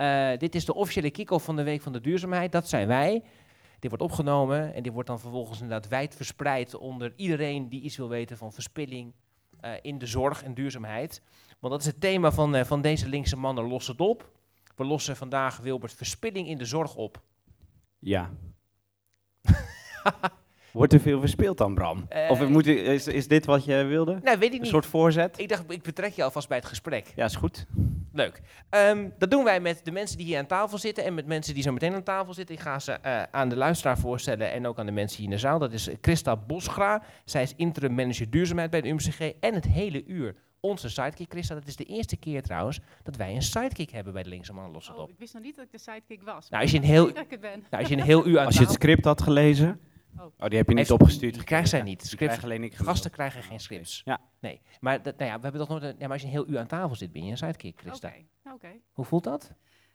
Eh, dit is de officiële kick-off van de Week van de Duurzaamheid. Dat zijn wij. Dit wordt opgenomen en dit wordt dan vervolgens inderdaad wijd verspreid onder iedereen die iets wil weten van verspilling eh, in de zorg en duurzaamheid. Want dat is het thema van, eh, van deze linkse mannen Los het op. We lossen vandaag, Wilbert, verspilling in de zorg op. Ja. Wordt er veel verspeeld dan, Bram? Eh, of moet, je- is, is dit wat je wilde? Nou, weet ik Een niet. soort voorzet? Ik dacht, ik betrek je alvast bij het gesprek. Ja, is goed. Leuk. Ehm, dat doen wij met de mensen die hier aan tafel zitten en met mensen die zo meteen aan tafel zitten. Ik ga ze eh, aan de luisteraar voorstellen en ook aan de mensen hier in de zaal. Dat is Christa Bosgra. Zij is interim manager duurzaamheid bij de UMCG en het hele uur onze sidekick. Christa, dat is de eerste keer trouwens dat wij een sidekick hebben bij de linkse man. Los het Oh, op. ik wist nog niet dat ik de sidekick was. Nou, als je een heel, nou, als je een heel uur aan Als je het script had gelezen. Oh. Oh, die heb je niet Heeft- opgestuurd. die krijgt zij niet. Scripts- krijgen alleen ik. Gasten krijgen geen scripts. Ja. Nee, maar, dat, nou ja, we hebben toch nooit... een- Ja, maar als je een heel uur aan tafel zit, ben je een sidekick, Oké, Christa. oké. Hoe voelt dat?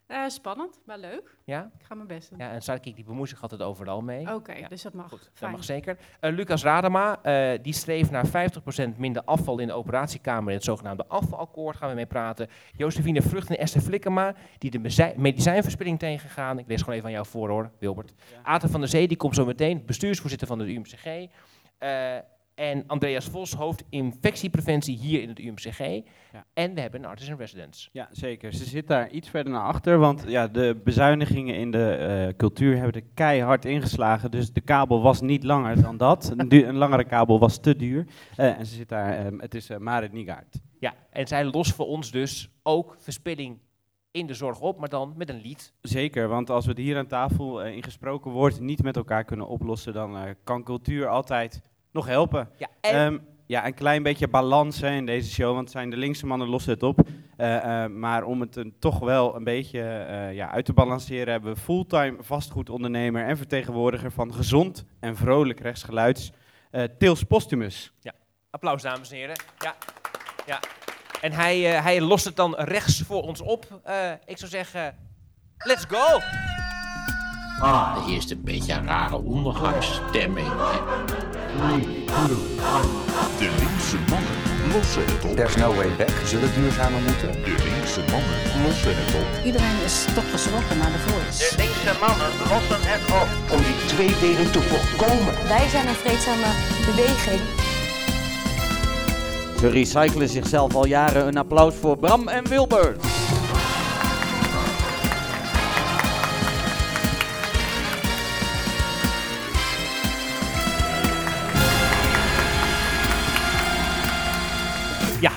Eh, spannend, maar leuk. Ja? Ik ga mijn best doen. Ja, een sidekick die bemoeit zich altijd overal mee. Oké, Ja. dus dat mag. Goed, dat mag zeker. Eh, Lucas Radema, eh, die streeft naar 50% minder afval in de operatiekamer. In het zogenaamde afvalakkoord gaan we mee praten. Josephine Vrucht en Esther Flikkema, die de medicijnverspilling tegengaan. Ik lees gewoon even aan jou voor hoor, Wilbert. Ja. Aten van der Zee, die komt zo meteen, bestuursvoorzitter van de UMCG. En Andreas Vos, hoofd infectiepreventie hier in het UMCG. Ja. En we hebben een artist in residence. Ja, zeker. Ze zit daar iets verder naar achter, want ja, de bezuinigingen in de eh, cultuur hebben er keihard ingeslagen. Dus de kabel was niet langer dan dat. Een, langere kabel was te duur. Eh, en ze zit daar, ehm, het is eh, Marit Niegaard. Ja, en zij lost voor ons dus ook verspilling in de zorg op, maar dan met een lied. Zeker, want als we het hier aan tafel in gesproken woord niet met elkaar kunnen oplossen, dan kan cultuur altijd nog helpen. Ja, en Ehm, ja, een klein beetje balans hè, in deze show, want zijn de linkse mannen lossen het op. Eh, eh, maar om het een, toch wel een beetje eh, ja, uit te balanceren, hebben we fulltime vastgoedondernemer en vertegenwoordiger van gezond en vrolijk rechtsgeluids, Tils Postumus. Applaus, dames en heren. Ja, ja. En hij, hij lost het dan rechts voor ons op. Ik zou zeggen, let's go! Ah, hier is een beetje een rare ondergangsstemming. De linkse mannen lossen het op. There's no way back. We zullen duurzamer moeten. De linkse mannen lossen het op. Iedereen is toch geschrokken naar de voice. linkse mannen lossen het op. Om die tweedeling te voorkomen. Wij zijn een vreedzame beweging. Ze recyclen zichzelf al jaren. Een applaus voor Bram en Wilbert.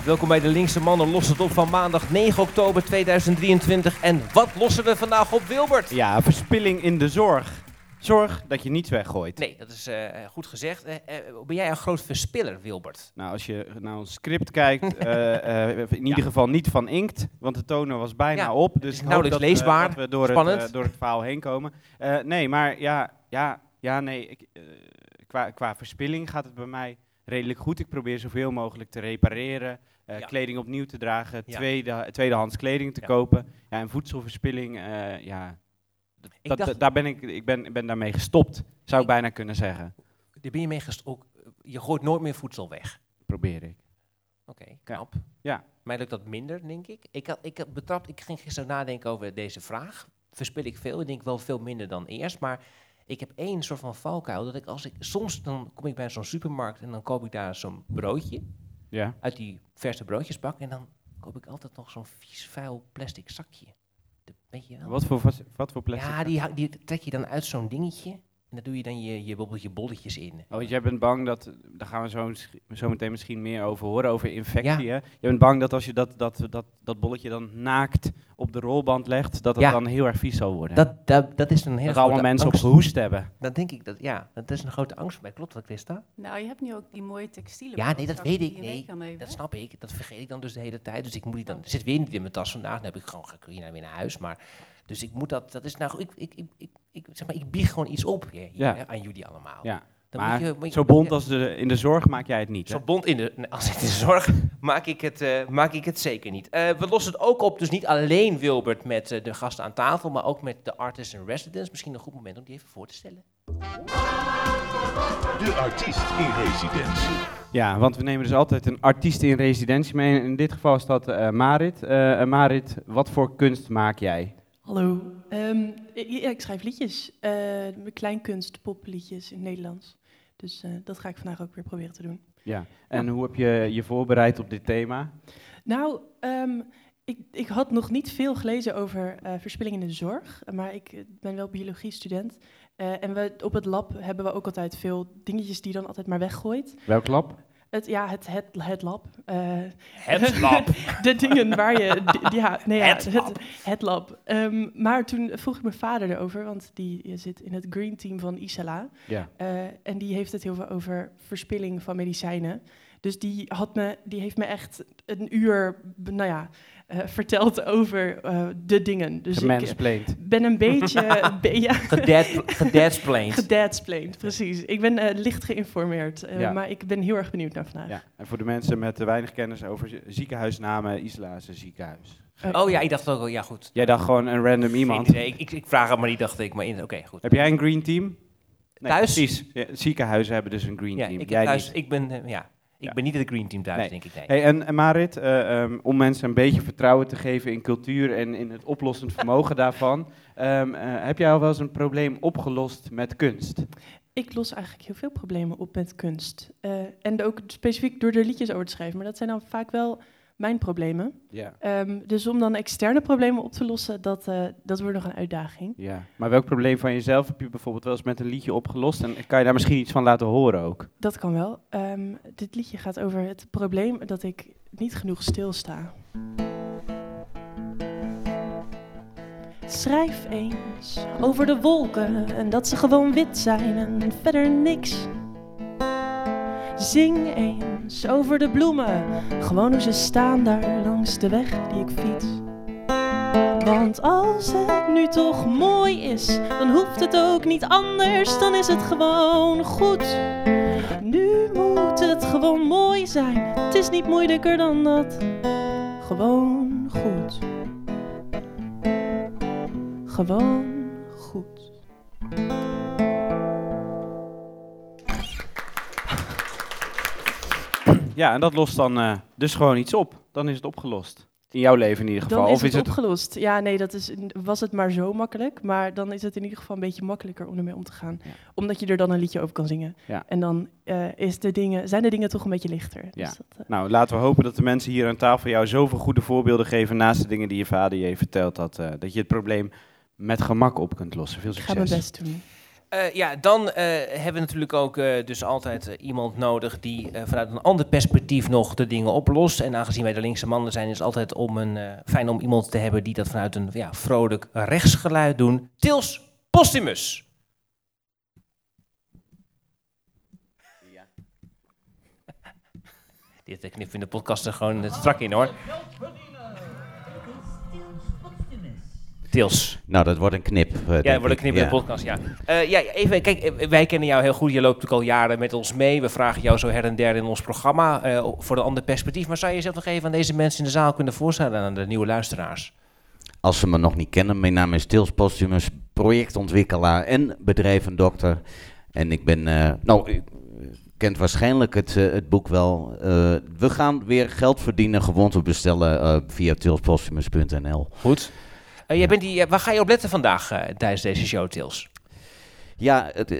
Welkom bij de Linkse Mannen Los het op van maandag 9 oktober 2023. En wat lossen we vandaag op, Wilbert? Ja, verspilling in de zorg. Zorg dat je niets weggooit. Nee, dat is eh, goed gezegd. Eh, eh, ben jij een groot verspiller, Wilbert? Nou, als je naar ons script kijkt, in ieder geval niet van inkt, want de toner was bijna Ja, op. Dus is nauwelijks dat, leesbaar. dat we door het, Spannend. eh, door het verhaal heen komen. Nee, maar ja, ja, ja nee, ik, qua, qua verspilling gaat het bij mij redelijk goed. Ik probeer zoveel mogelijk te repareren, Ja. kleding opnieuw te dragen, Ja. tweede, tweedehands kleding te kopen. Ja, en voedselverspilling, eh, ja, Ik dat, dacht, daar ben ik, ik ben, ben daarmee gestopt, zou ik Ik- bijna kunnen zeggen. daar ben je mee gest- ook, eh, je gooit nooit meer voedsel weg. Probeer ik. Oké, knap. Ja. Mij lukt dat minder, denk ik. Ik, had, ik, had betrapt, ik ging gisteren nadenken over deze vraag. Verspil ik veel? Ik denk wel veel minder dan eerst. Maar ik heb één soort van valkuil. Dat ik als ik soms dan kom ik bij zo'n supermarkt en dan koop ik daar zo'n broodje Ja. uit die verse broodjesbak. En dan koop ik altijd nog zo'n vies, vuil plastic zakje. De, weet je wel? Wat voor, wat, wat voor plastic? ja, die, die trek je dan uit zo'n dingetje. En daar doe je dan je, je, bijvoorbeeld je bolletjes in. Oh, want jij bent bang dat, daar gaan we zo, zo meteen misschien meer over horen, over infectie. Ja. Hè? Je bent bang dat als je dat, dat, dat, dat bolletje dan naakt op de rolband legt, dat het Ja. dan heel erg vies zal worden. Dat, dat, dat is een hele dat allemaal grote mensen angst. op gehoest hebben. Dan denk ik dat, ja, dat is een grote angst voor mij. Klopt dat, Christa? Nou, je hebt nu ook die mooie textiele Ja, nee, dat weet ik. Nee, dat snap ik. Dat vergeet ik dan dus de hele tijd. Dus ik moet die dan, zit weer niet in mijn tas vandaag. Dan heb ik gewoon, ga ik weer naar huis. Maar, dus ik moet dat, dat is nou, ik, ik, ik, ik, ik, zeg maar, ik bieg gewoon iets op hier, hier, Ja. hè, aan jullie allemaal. Ja. Dan Maar moet je- moet je- zo bond als de, in de zorg maak jij het niet. Hè? Zo bond in de, als in de zorg maak ik het, eh, maak ik het zeker niet. Eh, we lossen het ook op, dus niet alleen Wilbert met eh, de gasten aan tafel, maar ook met de artist in residence. Misschien een goed moment om die even voor te stellen. De artiest in residentie. Ja, want we nemen dus altijd een artiest in residentie mee. In dit geval is dat eh, Marit. Marit, wat voor kunst maak jij? Hallo. Ehm, ik, ik schrijf liedjes. eh kleinkunst, popliedjes in het Nederlands. Dus eh, dat ga ik vandaag ook weer proberen te doen. Ja. En hoe heb je je voorbereid op dit thema? Nou, ehm, ik, ik had nog niet veel gelezen over eh, verspilling in de zorg. Maar ik ben wel biologie-student. En we, op het lab hebben we ook altijd veel dingetjes die je dan altijd maar weggooit. Welk lab? Het, ja, het, het, het lab. Eh, Het lab. de dingen waar je... d- ja, nee, ja, Het lab. het lab. Ehm, maar toen vroeg ik mijn vader erover, want die eh, zit in het green team van Isala. Ja. Eh, en die heeft het heel veel over verspilling van medicijnen. Dus die, had me, die heeft me echt een uur nou ja, verteld over de dingen. Dus ik Gemansplained. Ben een beetje... be- ja, Gedeadsplained. Gedeadsplained, precies. Ik ben eh, licht geïnformeerd, eh, Ja. maar ik ben heel erg benieuwd naar vandaag. Ja. En voor de mensen met te weinig kennis over zi- ziekenhuisnamen, Isla is een ziekenhuis. Oh ja, ik dacht ook al, ja goed. Jij dacht gewoon een random iemand. Ik, ik, ik vraag het maar niet, dacht ik. Maar in- oké, goed. Heb jij een green team? Nee, Thuis? Precies. Ja, ziekenhuizen hebben dus een green Ja, team. ik, Jij thuis, niet. ik ben, eh, ja, ik Ja. ben niet het green team thuis, Nee. denk ik. Nee. Hey, en, en Marit, eh, ehm, om mensen een beetje vertrouwen te geven in cultuur en in het oplossend vermogen daarvan, ehm, eh, heb jij al wel eens een probleem opgelost met kunst? Ik los eigenlijk heel veel problemen op met kunst. Eh, en ook specifiek door er liedjes over te schrijven. Maar dat zijn dan vaak wel mijn problemen. Ja. Ehm, dus om dan externe problemen op te lossen, dat, eh, dat wordt nog een uitdaging. ja. Maar welk probleem van jezelf heb je bijvoorbeeld wel eens met een liedje opgelost? En kan je daar misschien iets van laten horen ook? Dat kan wel. Ehm, dit liedje gaat over het probleem dat ik niet genoeg stilsta. Schrijf eens over de wolken en dat ze gewoon wit zijn en verder niks. Zing eens over de bloemen, gewoon hoe ze staan daar langs de weg die ik fiets. Want als het nu toch mooi is, dan hoeft het ook niet anders, dan is het gewoon goed. Nu moet het gewoon mooi zijn, het is niet moeilijker dan dat. Gewoon goed. Gewoon Ja, en dat lost dan eh, dus gewoon iets op. Dan is het opgelost. In jouw leven in ieder geval. Dan is of het is het opgelost. Ja, nee, dat is, was het maar zo makkelijk. Maar dan is het in ieder geval een beetje makkelijker om ermee om te gaan. Ja. Omdat je er dan een liedje over kan zingen. Ja. En dan eh, is de dingen, zijn de dingen toch een beetje lichter. Ja. Dus dat, eh, Nou, laten we hopen dat de mensen hier aan tafel jou zuveel goede voorbeelden geven naast de dingen die je vader je heeft verteld had. eh, dat je het probleem met gemak op kunt lossen. Veel ik succes. ga mijn best doen. Eh, ja, dan eh, hebben we natuurlijk ook eh, dus altijd iemand nodig die eh, vanuit een ander perspectief nog de dingen oplost. En aangezien wij de linkse mannen zijn, is het altijd om een, eh, fijn om iemand te hebben die dat vanuit een ja, vrolijk rechtsgeluid doen. Tils Postumus. Dit eh, knip in de podcast er gewoon strak in hoor. Nou, dat wordt een knip. eh, Ja, dat wordt een knip in de podcast, ja. Eh, ja, even, kijk, eh, wij kennen jou heel goed. Je loopt natuurlijk al jaren met ons mee. We vragen jou zo her en der in ons programma voor een ander perspectief. Maar zou je jezelf nog even aan deze mensen in de zaal kunnen voorstellen, aan de nieuwe luisteraars? Als ze me nog niet kennen, mijn naam is Tils Postumus, projectontwikkelaar en bedrijvendokter. En ik ben, nou, u kent waarschijnlijk het, het boek wel. We gaan weer geld verdienen, gewoon te bestellen via tilspostumus.nl. Goed. Eh, jij bent die, eh, waar ga je op letten vandaag eh, tijdens deze show, Tils? Ja, het,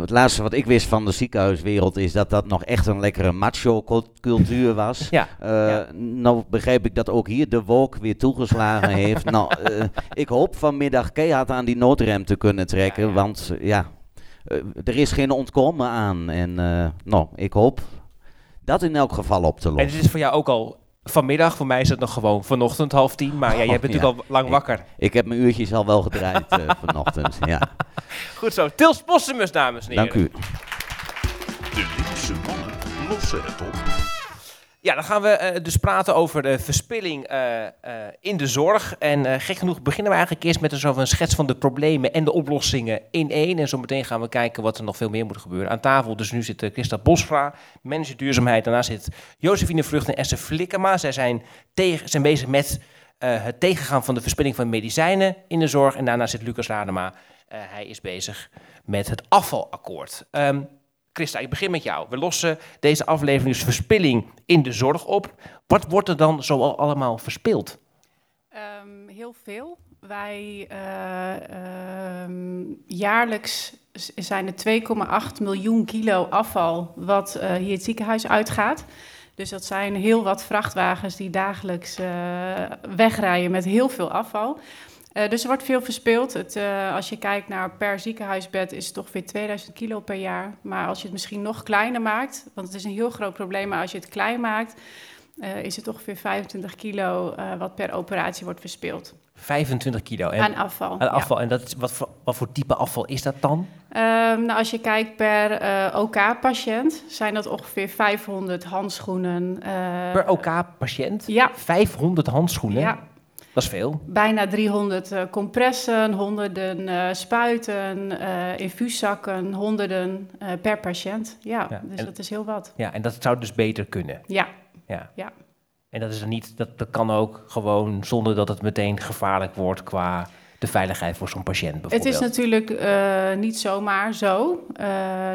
het laatste wat ik wist van de ziekenhuiswereld is dat dat nog echt een lekkere macho-cultuur was. Ja, ja. Nou begrijp ik dat ook hier de wolk weer toegeslagen heeft. nou, ik hoop vanmiddag keihard aan die noodrem te kunnen trekken, Ja, want ja, er is geen ontkomen aan. En nou, ik hoop dat in elk geval op te En lossen. dit is voor jou ook al vanmiddag. Voor mij is het nog gewoon vanochtend half tien. Maar ja, jij bent Oh, natuurlijk al lang Ik- wakker. Ik heb mijn uurtjes al wel gedraaid eh, vanochtend. Ja, Goed zo. Tils Postumus, dames en heren. dank u. De linkse mannen lossen het op. Ja, dan gaan we eh, dus praten over de verspilling eh, eh, in de zorg. En gek genoeg beginnen we eigenlijk eerst met een, zo van schets van de problemen en de oplossingen in één. En zo meteen gaan we kijken wat er nog veel meer moet gebeuren. Aan tafel dus nu zit Christa Bosvra, manager duurzaamheid. Daarna zit Josephine Vlucht en Esther Flikkema. Zij zijn, tegen, zijn bezig met het tegengaan van de verspilling van medicijnen in de zorg. En daarna zit Lucas Radema. Hij is bezig met het afvalakkoord. Ehm, Christa, ik begin met jou. We lossen deze aflevering dus verspilling in de zorg op. Wat wordt er dan zo al allemaal verspild? Ehm, heel veel. Wij eh, ehm, jaarlijks zijn er 2,8 miljoen kilo afval wat eh, hier het ziekenhuis uitgaat. Dus dat zijn heel wat vrachtwagens die dagelijks eh, wegrijden met heel veel afval. Eh, dus er wordt veel verspeeld. Het, eh, als je kijkt naar per ziekenhuisbed is het ongeveer 2000 kilo per jaar. Maar als je het misschien nog kleiner maakt, want het is een heel groot probleem, maar als je het klein maakt, eh, is het ongeveer 25 kilo wat per operatie wordt verspeeld 25 kilo. En, aan afval. aan afval. En dat is, wat, voor, wat voor type afval is dat dan? Ehm, nou, als je kijkt per OK-patiënt, zijn dat ongeveer 500 handschoenen. Per OK-patiënt? Ja. 500 handschoenen? Ja, Dat is veel. bijna 300 eh, compressen, honderden eh, spuiten, eh infuuszakken, honderden per patiënt. Ja, Ja, dus en- dat is heel wat. Ja, en dat zou dus beter kunnen. Ja, Ja. ja. En dat is er niet, dat, dat kan ook gewoon zonder dat het meteen gevaarlijk wordt qua de veiligheid voor zo'n patiënt Het bijvoorbeeld. is natuurlijk eh, niet zomaar zo. Eh,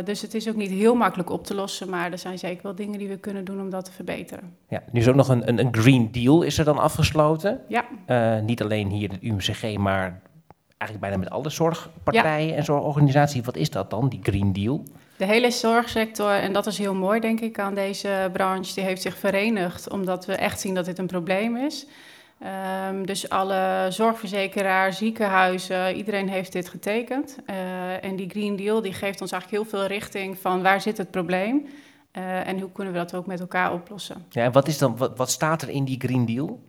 dus het is ook niet heel makkelijk op te lossen. Maar er zijn zeker wel dingen die we kunnen doen om dat te verbeteren. Ja, nu is ook nog een, een, een Green Deal is er dan afgesloten. Ja, Eh, niet alleen hier in het UMCG, maar eigenlijk bijna met alle zorgpartijen en zorgorganisaties. Wat is dat dan, die Green Deal? de hele zorgsector, en dat is heel mooi denk ik aan deze branche, die heeft zich verenigd omdat we echt zien dat dit een probleem is. Ehm, dus alle zorgverzekeraars, ziekenhuizen, iedereen heeft dit getekend. Eh, en die Green Deal die geeft ons eigenlijk heel veel richting van waar zit het probleem eh, en hoe kunnen we dat ook met elkaar oplossen. Ja, en wat, is dan, wat, wat staat er in die Green Deal?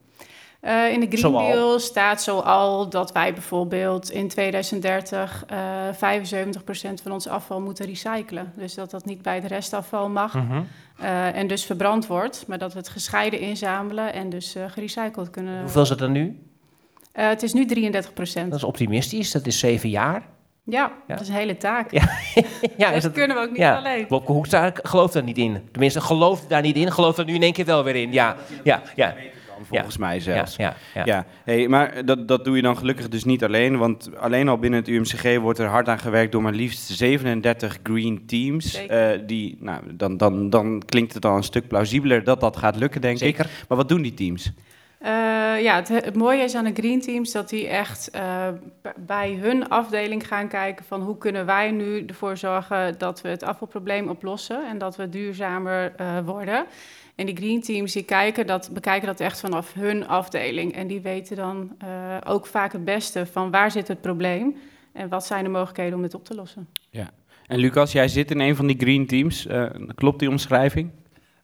Eh, in de Green Zoal? Deal staat zoal dat wij bijvoorbeeld in 2030 eh 75% van ons afval moeten recyclen. Dus dat dat niet bij het restafval mag Mhm. eh, en dus verbrand wordt, maar dat we het gescheiden inzamelen en dus eh, gerecycled kunnen. Hoeveel is het dan nu? Eh, het is nu 33%. Dat is optimistisch, dat is zeven jaar. Ja, Ja. dat is een hele taak. Ja, ja dat kunnen we ook niet ja. alleen. Wopke Hoekstra gelooft daar niet in. Tenminste, gelooft daar niet in, gelooft er nu in één keer wel weer in. Ja, ja, ja. Volgens mij zelfs. ja, ja. Ja, hey, maar dat, dat doe je dan gelukkig dus niet alleen. Want alleen al binnen het UMCG wordt er hard aan gewerkt door maar liefst 37 green teams. Eh, die, nou, dan, dan, dan klinkt het al een stuk plausibeler dat dat gaat lukken, denk Zeker. ik. Maar wat doen die teams? Eh, ja, het, het mooie is aan de Green Teams dat die echt eh, bij hun afdeling gaan kijken van hoe kunnen wij nu ervoor zorgen dat we het afvalprobleem oplossen en dat we duurzamer eh, worden. En die Green Teams die kijken dat, bekijken dat echt vanaf hun afdeling en die weten dan eh, ook vaak het beste van waar zit het probleem en wat zijn de mogelijkheden om dit op te lossen. En Lucas, jij zit in een van die green teams. Eh, klopt die omschrijving?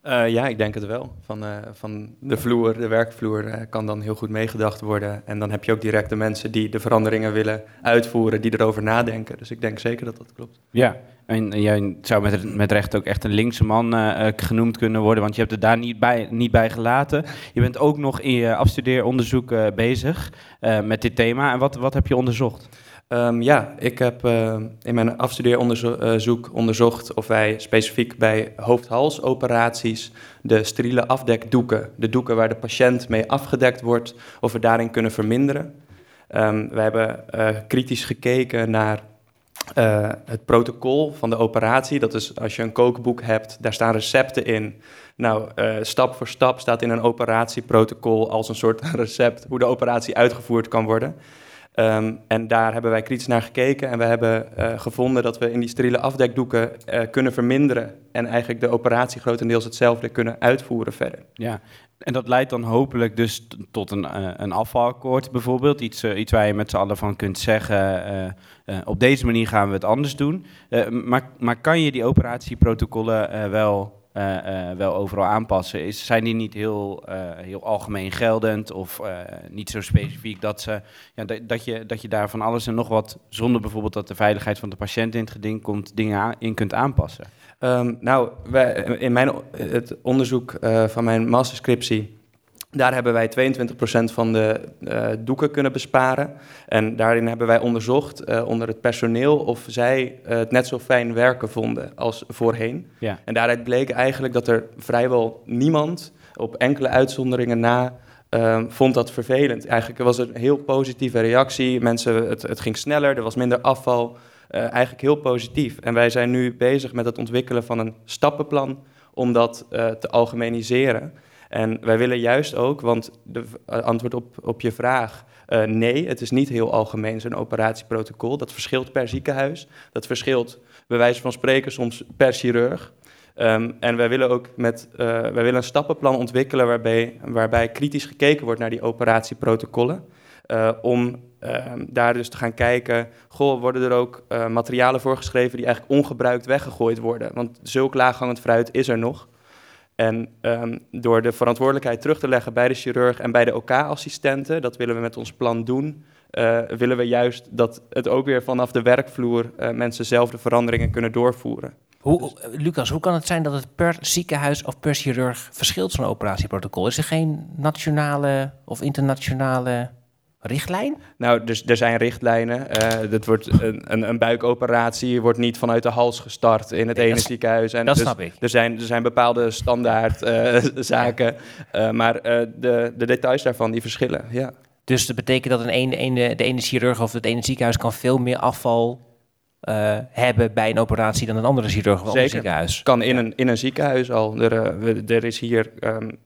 Eh, ja, ik denk het wel. Van, eh, van de vloer, de werkvloer, eh, kan dan heel goed meegedacht worden. En dan heb je ook direct de mensen die de veranderingen willen uitvoeren, die erover nadenken. Dus ik denk zeker dat dat klopt. Ja, en jij zou met, met recht ook echt een linkse man eh, eh, genoemd kunnen worden, want je hebt het daar niet bij, niet bij gelaten. Je bent ook nog in je afstudeeronderzoek eh, bezig met dit thema. En wat, wat heb je onderzocht? Ehm, ja, ik heb in mijn afstudeeronderzoek onderzocht of wij specifiek bij hoofd-halsoperaties de steriele afdekdoeken, de doeken waar de patiënt mee afgedekt wordt, of we daarin kunnen verminderen. Ehm, we hebben kritisch gekeken naar eh, het protocol van de operatie. Dat is als je een kookboek hebt, daar staan recepten in. Nou, eh, stap voor stap staat in een operatieprotocol als een soort recept hoe de operatie uitgevoerd kan worden. Ehm, en daar hebben wij kritisch naar gekeken en we hebben eh, gevonden dat we in die steriele afdekdoeken kunnen verminderen en eigenlijk de operatie grotendeels hetzelfde kunnen uitvoeren verder. Ja, en dat leidt dan hopelijk dus tot een, eh, een afvalakkoord bijvoorbeeld. Iets, eh, iets waar je met z'n allen van kunt zeggen, eh, op deze manier gaan we het anders doen. Maar, maar kan je die operatieprotocollen wel, wel overal aanpassen? Is, zijn die niet heel, heel algemeen geldend of niet zo specifiek dat, ze, ja, dat, je, dat je daar van alles en nog wat, zonder bijvoorbeeld dat de veiligheid van de patiënt in het geding komt, dingen in kunt aanpassen? Ehm, nou, wij, in mijn, het onderzoek eh, van mijn masterscriptie, daar hebben wij 22% van de eh, doeken kunnen besparen. En daarin hebben wij onderzocht eh, onder het personeel of zij het net zo fijn werken vonden als voorheen. Ja. En daaruit bleek eigenlijk dat er vrijwel niemand op enkele uitzonderingen na ehm, vond dat vervelend. Eigenlijk was het een heel positieve reactie. Mensen, het, het ging sneller, er was minder afval. Eh, eigenlijk heel positief. En wij zijn nu bezig met het ontwikkelen van een stappenplan om dat eh, te algemeniseren. En wij willen juist ook, want de eh, antwoord op, op je vraag, Uh, nee, het is niet heel algemeen zo'n operatieprotocol. Dat verschilt per ziekenhuis. Dat verschilt, bij wijze van spreken, soms per chirurg. Um, en wij willen ook met, wij willen een stappenplan ontwikkelen waarbij, waarbij kritisch gekeken wordt naar die operatieprotocollen. Uh, om Ehm, daar dus te gaan kijken, goh, worden er ook uh, materialen voorgeschreven die eigenlijk ongebruikt weggegooid worden? Want zulk laaghangend fruit is er nog. En um, door de verantwoordelijkheid terug te leggen bij de chirurg en bij de OK-assistenten, dat willen we met ons plan doen, uh, willen we juist dat het ook weer vanaf de werkvloer mensen zelf de veranderingen kunnen doorvoeren. Hoe, Lucas, hoe kan het zijn dat het per ziekenhuis of per chirurg verschilt, zo'n operatieprotocol? Is er geen nationale of internationale richtlijn? Nou, dus er zijn richtlijnen. Uh, dat wordt een, een, een, buikoperatie wordt niet vanuit de hals gestart in het nee, ene dat, ziekenhuis. En dat dus snap ik. Er zijn, er zijn bepaalde standaard uh, zaken, uh, maar de, de details daarvan die verschillen. Ja. Dus dat betekent dat een ene, ene, de ene chirurg of het ene ziekenhuis kan veel meer afval hebben bij een operatie dan een andere chirurg of een ziekenhuis. Kan in, ja. een, in een ziekenhuis al. Er, er is hier um,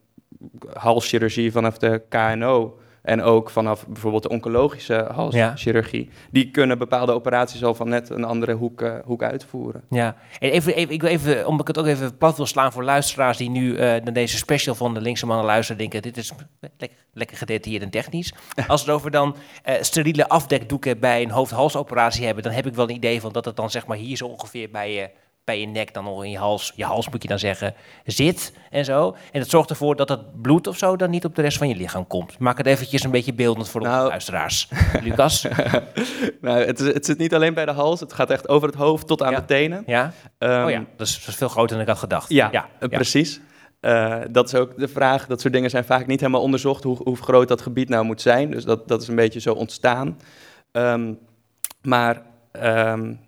halschirurgie vanaf de KNO. En ook vanaf bijvoorbeeld de oncologische halschirurgie. Ja. Die kunnen bepaalde operaties al van net een andere hoek, uh, hoek uitvoeren. Ja, en even, even, ik wil even, omdat ik het ook even plat wil slaan voor luisteraars die nu uh, naar deze special van de linkse mannen luisteren, denken: dit is lekker, lekker gedetailleerd en technisch. Als we het over dan uh, steriele afdekdoeken bij een hoofd-halsoperatie hebben, dan heb ik wel een idee van dat het dan zeg maar hier zo ongeveer bij je bij je nek dan nog in je hals, je hals moet je dan zeggen, zit en zo. En dat zorgt ervoor dat het bloed of zo dan niet op de rest van je lichaam komt. Maak het eventjes een beetje beeldend voor de nou, luisteraars. Lucas? nou, het, het zit niet alleen bij de hals, het gaat echt over het hoofd tot aan ja. de tenen. Ja? Um, oh ja, dat is, dat is, veel groter dan ik had gedacht. Ja, ja. Uh, precies. Uh, dat is ook de vraag, dat soort dingen zijn vaak niet helemaal onderzocht, hoe, hoe groot dat gebied nou moet zijn. Dus dat, dat is een beetje zo ontstaan. Um, maar... Um,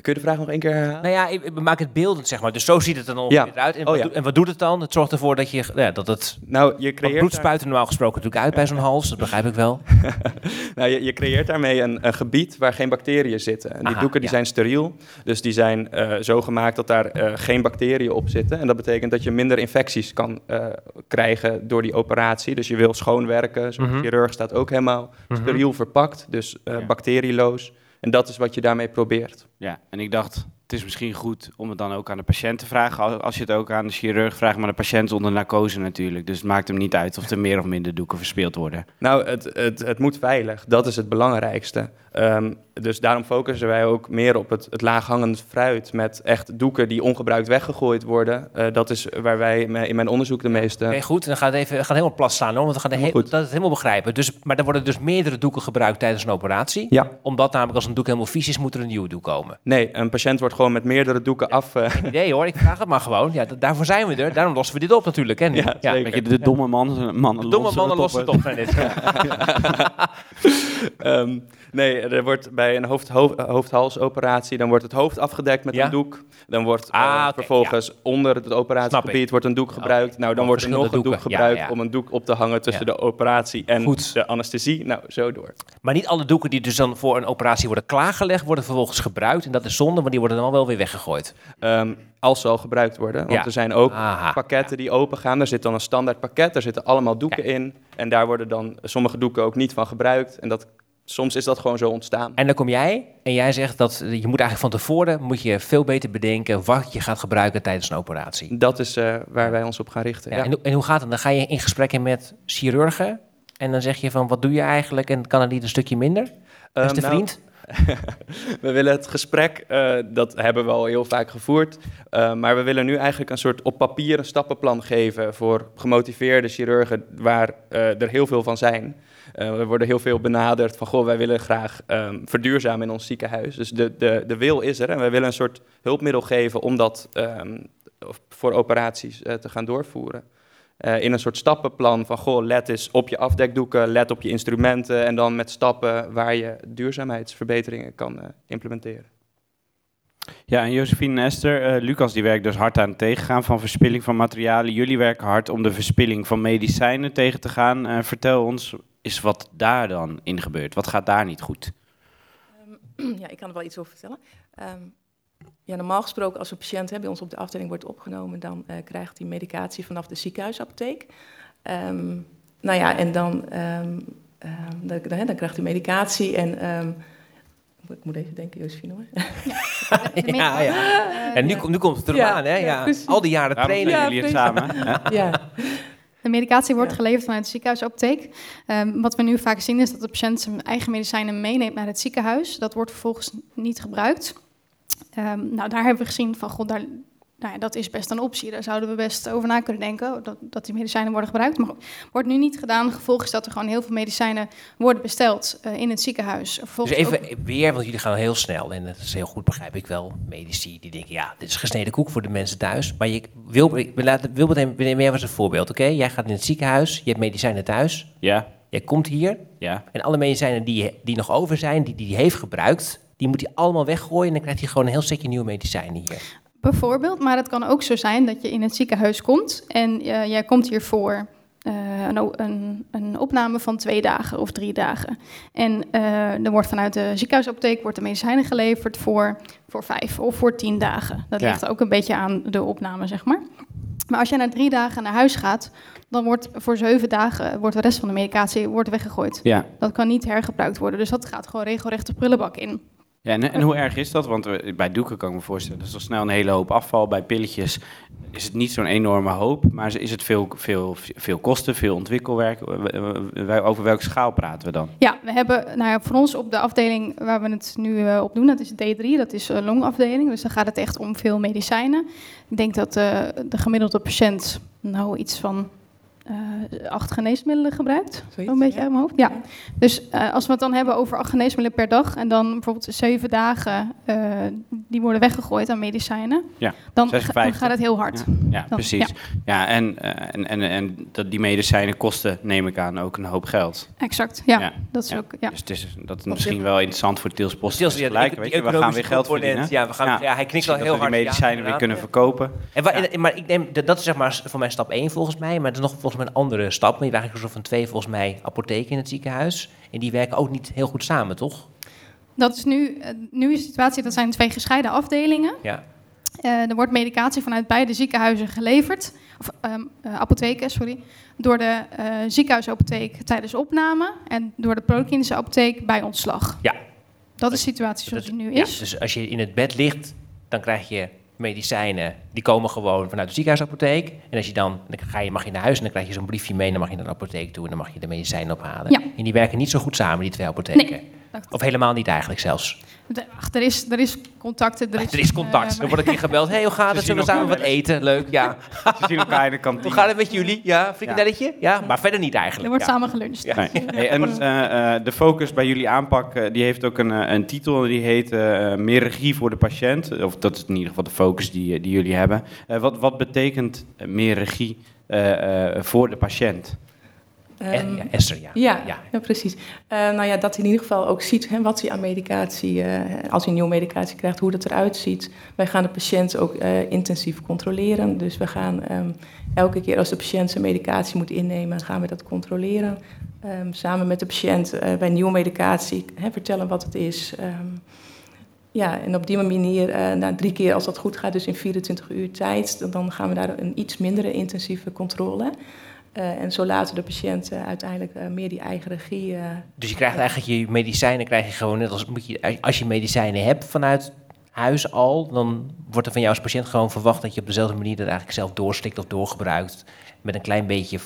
Kun je de vraag nog één keer herhalen? Nou ja, ik, maak het beeldend, zeg maar. Dus zo ziet het er dan ja. uit. En, oh, wat ja. en, wat doet het dan? Het zorgt ervoor dat je... Ja, dat het nou, je creëert bloed spuiten normaal gesproken natuurlijk uit bij zo'n hals. Dat begrijp ik wel. nou, je, je, creëert daarmee een, een, gebied waar geen bacteriën zitten. En die Aha, doeken die zijn steriel. Dus die zijn uh, zo gemaakt dat daar uh, geen bacteriën op zitten. En dat betekent dat je minder infecties kan uh, krijgen door die operatie. Dus je wil schoonwerken. Zo'n mm -hmm. chirurg staat ook helemaal mm -hmm. steriel verpakt. Dus bacterieloos. En dat is wat je daarmee probeert. Ja, en ik dacht, het is misschien goed om het dan ook aan de patiënt te vragen. Als je het ook aan de chirurg vraagt, maar de patiënt onder narcose natuurlijk. Dus het maakt hem niet uit of er meer of minder doeken verspeeld worden. Nou, het, het, het moet veilig. Dat is het belangrijkste. Um, dus daarom focussen wij ook meer op het, het laaghangend fruit met echt doeken die ongebruikt weggegooid worden. Uh, dat is waar wij in mijn onderzoek de meeste... Oké, goed. Dan gaat het even, gaat helemaal plat staan, hoor, want we gaan he dat het helemaal begrijpen. Dus, maar er worden dus meerdere doeken gebruikt tijdens een operatie? Ja. Omdat namelijk als een doek helemaal vies is, moet er een nieuwe doek komen? Nee, een patiënt wordt gewoon met meerdere doeken ja, af... Uh... Geen idee hoor, ik vraag het maar gewoon. Ja, daarvoor zijn we er. Daarom lossen we dit op natuurlijk. Hè, ja, ja, je, de domme mannen, mannen de domme mannen lossen het op. Dit. um, nee, er wordt bij een hoofd, hoofd, hoofd-halsoperatie, dan wordt het hoofd afgedekt met Ja? een doek. Dan wordt Ah, eh, vervolgens onder het operatiegebied wordt een doek gebruikt. Nou, dan wordt er nog een doek gebruikt ja. om een doek op te hangen tussen de operatie en Goed. de anesthesie. Nou, zo door. Maar niet alle doeken die dus dan voor een operatie worden klaargelegd, worden vervolgens gebruikt. En dat is zonde, maar die worden dan wel weer weggegooid. Ehm, als ze al gebruikt worden. Want er zijn ook Aha, pakketten die open gaan. Daar zit dan een standaard pakket. Daar zitten allemaal doeken in. En daar worden dan sommige doeken ook niet van gebruikt. En dat, soms is dat gewoon zo ontstaan. En dan kom jij en jij zegt dat je moet eigenlijk van tevoren moet je veel beter bedenken wat je gaat gebruiken tijdens een operatie. Dat is eh, waar wij ons op gaan richten. Ja, Ja. En, hoe- en hoe gaat het? Dan ga je in gesprekken met chirurgen en dan zeg je van wat doe je eigenlijk en kan het niet een stukje minder? Beste Ehm, nou, vriend? we willen het gesprek, eh, dat hebben we al heel vaak gevoerd. eh, maar we willen nu eigenlijk een soort op papier een stappenplan geven voor gemotiveerde chirurgen, waar eh, er heel veel van zijn. We worden heel veel benaderd van, goh, wij willen graag ehm, verduurzamen in ons ziekenhuis. Dus de, de, de wil is er en wij willen een soort hulpmiddel geven om dat of voor operaties te gaan doorvoeren. Eh, in een soort stappenplan van, goh, let eens op je afdekdoeken, let op je instrumenten en dan met stappen waar je duurzaamheidsverbeteringen kan eh, implementeren. Ja, en Josephine en Esther, eh, Lucas die werkt dus hard aan het tegengaan van verspilling van materialen. Jullie werken hard om de verspilling van medicijnen tegen te gaan. Eh, vertel ons eens wat daar dan in gebeurt. Wat gaat daar niet goed? Ja, ik kan er wel iets over vertellen. Ehm, ja, normaal gesproken als een patiënt hè, bij ons op de afdeling wordt opgenomen, dan eh, krijgt hij medicatie vanaf de ziekenhuisapotheek. Ehm, nou ja, en dan ehm, ehm, dan, dan, dan krijgt u medicatie en... ehm, ik moet even denken, Josephine hoor. ja, ja. En nu, nu komt het erop Ja, aan, hè? ja, Ja, al die jaren Daarom trainen. doen jullie het samen. hè? ja. De medicatie wordt geleverd vanuit de ziekenhuisapotheek. Ehm, wat we nu vaak zien is dat de patiënt zijn eigen medicijnen meeneemt naar het ziekenhuis. Dat wordt vervolgens niet gebruikt. Ehm, nou, daar hebben we gezien van, god, daar, nou ja, dat is best een optie. Daar zouden we best over na kunnen denken, dat, dat die medicijnen worden gebruikt. Maar wordt nu niet gedaan. Gevolg is dat er gewoon heel veel medicijnen worden besteld eh, in het ziekenhuis. Dus even ook- weer, want jullie gaan heel snel en dat is heel goed, begrijp ik wel. Medici die denken, ja, dit is gesneden koek voor de mensen thuis. Maar je wil, ik laat, wil meteen, neem jij als een voorbeeld, oké? Jij gaat in het ziekenhuis, je hebt medicijnen thuis. Ja. Jij komt hier Ja. en alle medicijnen die, die nog over zijn, die die heeft gebruikt, die moet hij allemaal weggooien en dan krijgt hij gewoon een heel setje nieuwe medicijnen hier. Bijvoorbeeld, maar het kan ook zo zijn dat je in het ziekenhuis komt en eh, jij komt hier voor eh, een, een, een opname van twee dagen of drie dagen. En eh, er wordt vanuit de ziekenhuisapotheek wordt de medicijnen geleverd voor, voor vijf of voor tien dagen. Dat Ja. ligt ook een beetje aan de opname, zeg maar. Maar als jij na drie dagen naar huis gaat, dan wordt voor zeven dagen wordt de rest van de medicatie wordt weggegooid. Ja. Dat kan niet hergebruikt worden, dus dat gaat gewoon regelrecht de prullenbak in. Ja, en, en hoe erg is dat? Want bij doeken kan ik me voorstellen, dat is al snel een hele hoop afval. Bij pilletjes is het niet zo'n enorme hoop, maar is het veel, veel, veel kosten, veel ontwikkelwerk? Over welke schaal praten we dan? Ja, we hebben nou ja, voor ons op de afdeling waar we het nu eh, op doen, dat is D3, dat is een longafdeling. Dus dan gaat het echt om veel medicijnen. Ik denk dat eh, de gemiddelde patiënt nou iets van eh, acht geneesmiddelen gebruikt. Zoiets, Zo'n beetje ja. uit mijn hoofd. Ja. Dus eh, als we het dan hebben over acht geneesmiddelen per dag en dan bijvoorbeeld zeven dagen eh, die worden weggegooid aan medicijnen, Ja, dan, ga- dan 56. gaat het heel hard. Ja, ja, Dan- precies. ja. Ja, en, eh, en, en, en dat die medicijnen kosten, neem ik aan, ook een hoop geld. Exact, ja. Ja, Dat is ja. ook, ja. Dus het is, dat is misschien wel interessant voor Tiels Post. Tiels, ja, gelijk, die- weet die je, we gaan weer geld verdienen. ja, we gaan- ja, hij knikt wel heel dat we hard, die ja, medicijnen weer kunnen verkopen. En maar ik neem, dat dat is zeg maar voor mij stap 1 volgens mij, maar er is nog volgens mij een andere stap. Maar je hebt eigenlijk van twee volgens mij apotheken in het ziekenhuis. En die werken ook niet heel goed samen, toch? Dat is nu, eh, nu is de situatie, dat zijn twee gescheiden afdelingen. Ja. Eh, er wordt medicatie vanuit beide ziekenhuizen geleverd, of ehm, eh, apotheken, sorry, door de eh, ziekenhuisapotheek tijdens opname en door de proklinische apotheek bij ontslag. Ja. Dat is de situatie zoals die nu Ja, is. dus als je in het bed ligt, dan krijg je medicijnen. Die komen gewoon vanuit de ziekenhuisapotheek. En als je dan, dan ga je, mag je naar huis en dan krijg je zo'n briefje mee. En dan mag je naar de apotheek toe en dan mag je de medicijnen ophalen. Ja. En die werken niet zo goed samen, die twee apotheken. Nee. Of helemaal niet eigenlijk zelfs. Ach, er, is, er is contact. Er is, Er is contact. eh, Dan wordt een keer gebeld. hey, hoe gaat het? Zullen we samen wat eten? Leuk, ja. Ze zien elkaar in de kantine. Hoe gaat het met jullie? Ja, frikandelletje? Ja, maar verder niet eigenlijk. er wordt ja. samen geluncht. Ja. Nee. Hey, en eh, eh, de focus bij jullie aanpak, die heeft ook een, een titel, die heet eh, Meer regie voor de patiënt. Of dat is in ieder geval de focus die, die jullie hebben. Eh, wat, wat betekent meer regie eh, eh, voor de patiënt? Ehm, ja, Esther, ja. Ja, Ja. ja. precies. Eh, nou ja, dat hij in ieder geval ook ziet hè, wat hij aan medicatie, eh, als hij nieuwe medicatie krijgt, hoe dat eruit ziet. Wij gaan de patiënt ook intensief controleren. Dus we gaan ehm, elke keer als de patiënt zijn medicatie moet innemen, gaan we dat controleren. Ehm, samen met de patiënt bij nieuwe medicatie hè, vertellen wat het is. Ehm, ja, en op die manier, na drie keer als dat goed gaat, dus in 24 uur tijd, dan- dan gaan we daar een iets mindere intensieve controle. Eh, en zo laten de patiënt eh, uiteindelijk eh, meer die eigen regie. eh, Dus je krijgt eigenlijk je medicijnen, krijg je gewoon net als moet je, als je medicijnen hebt vanuit huis al, dan wordt er van jou als patiënt gewoon verwacht dat je op dezelfde manier dat eigenlijk zelf doorslikt of doorgebruikt. Met een klein beetje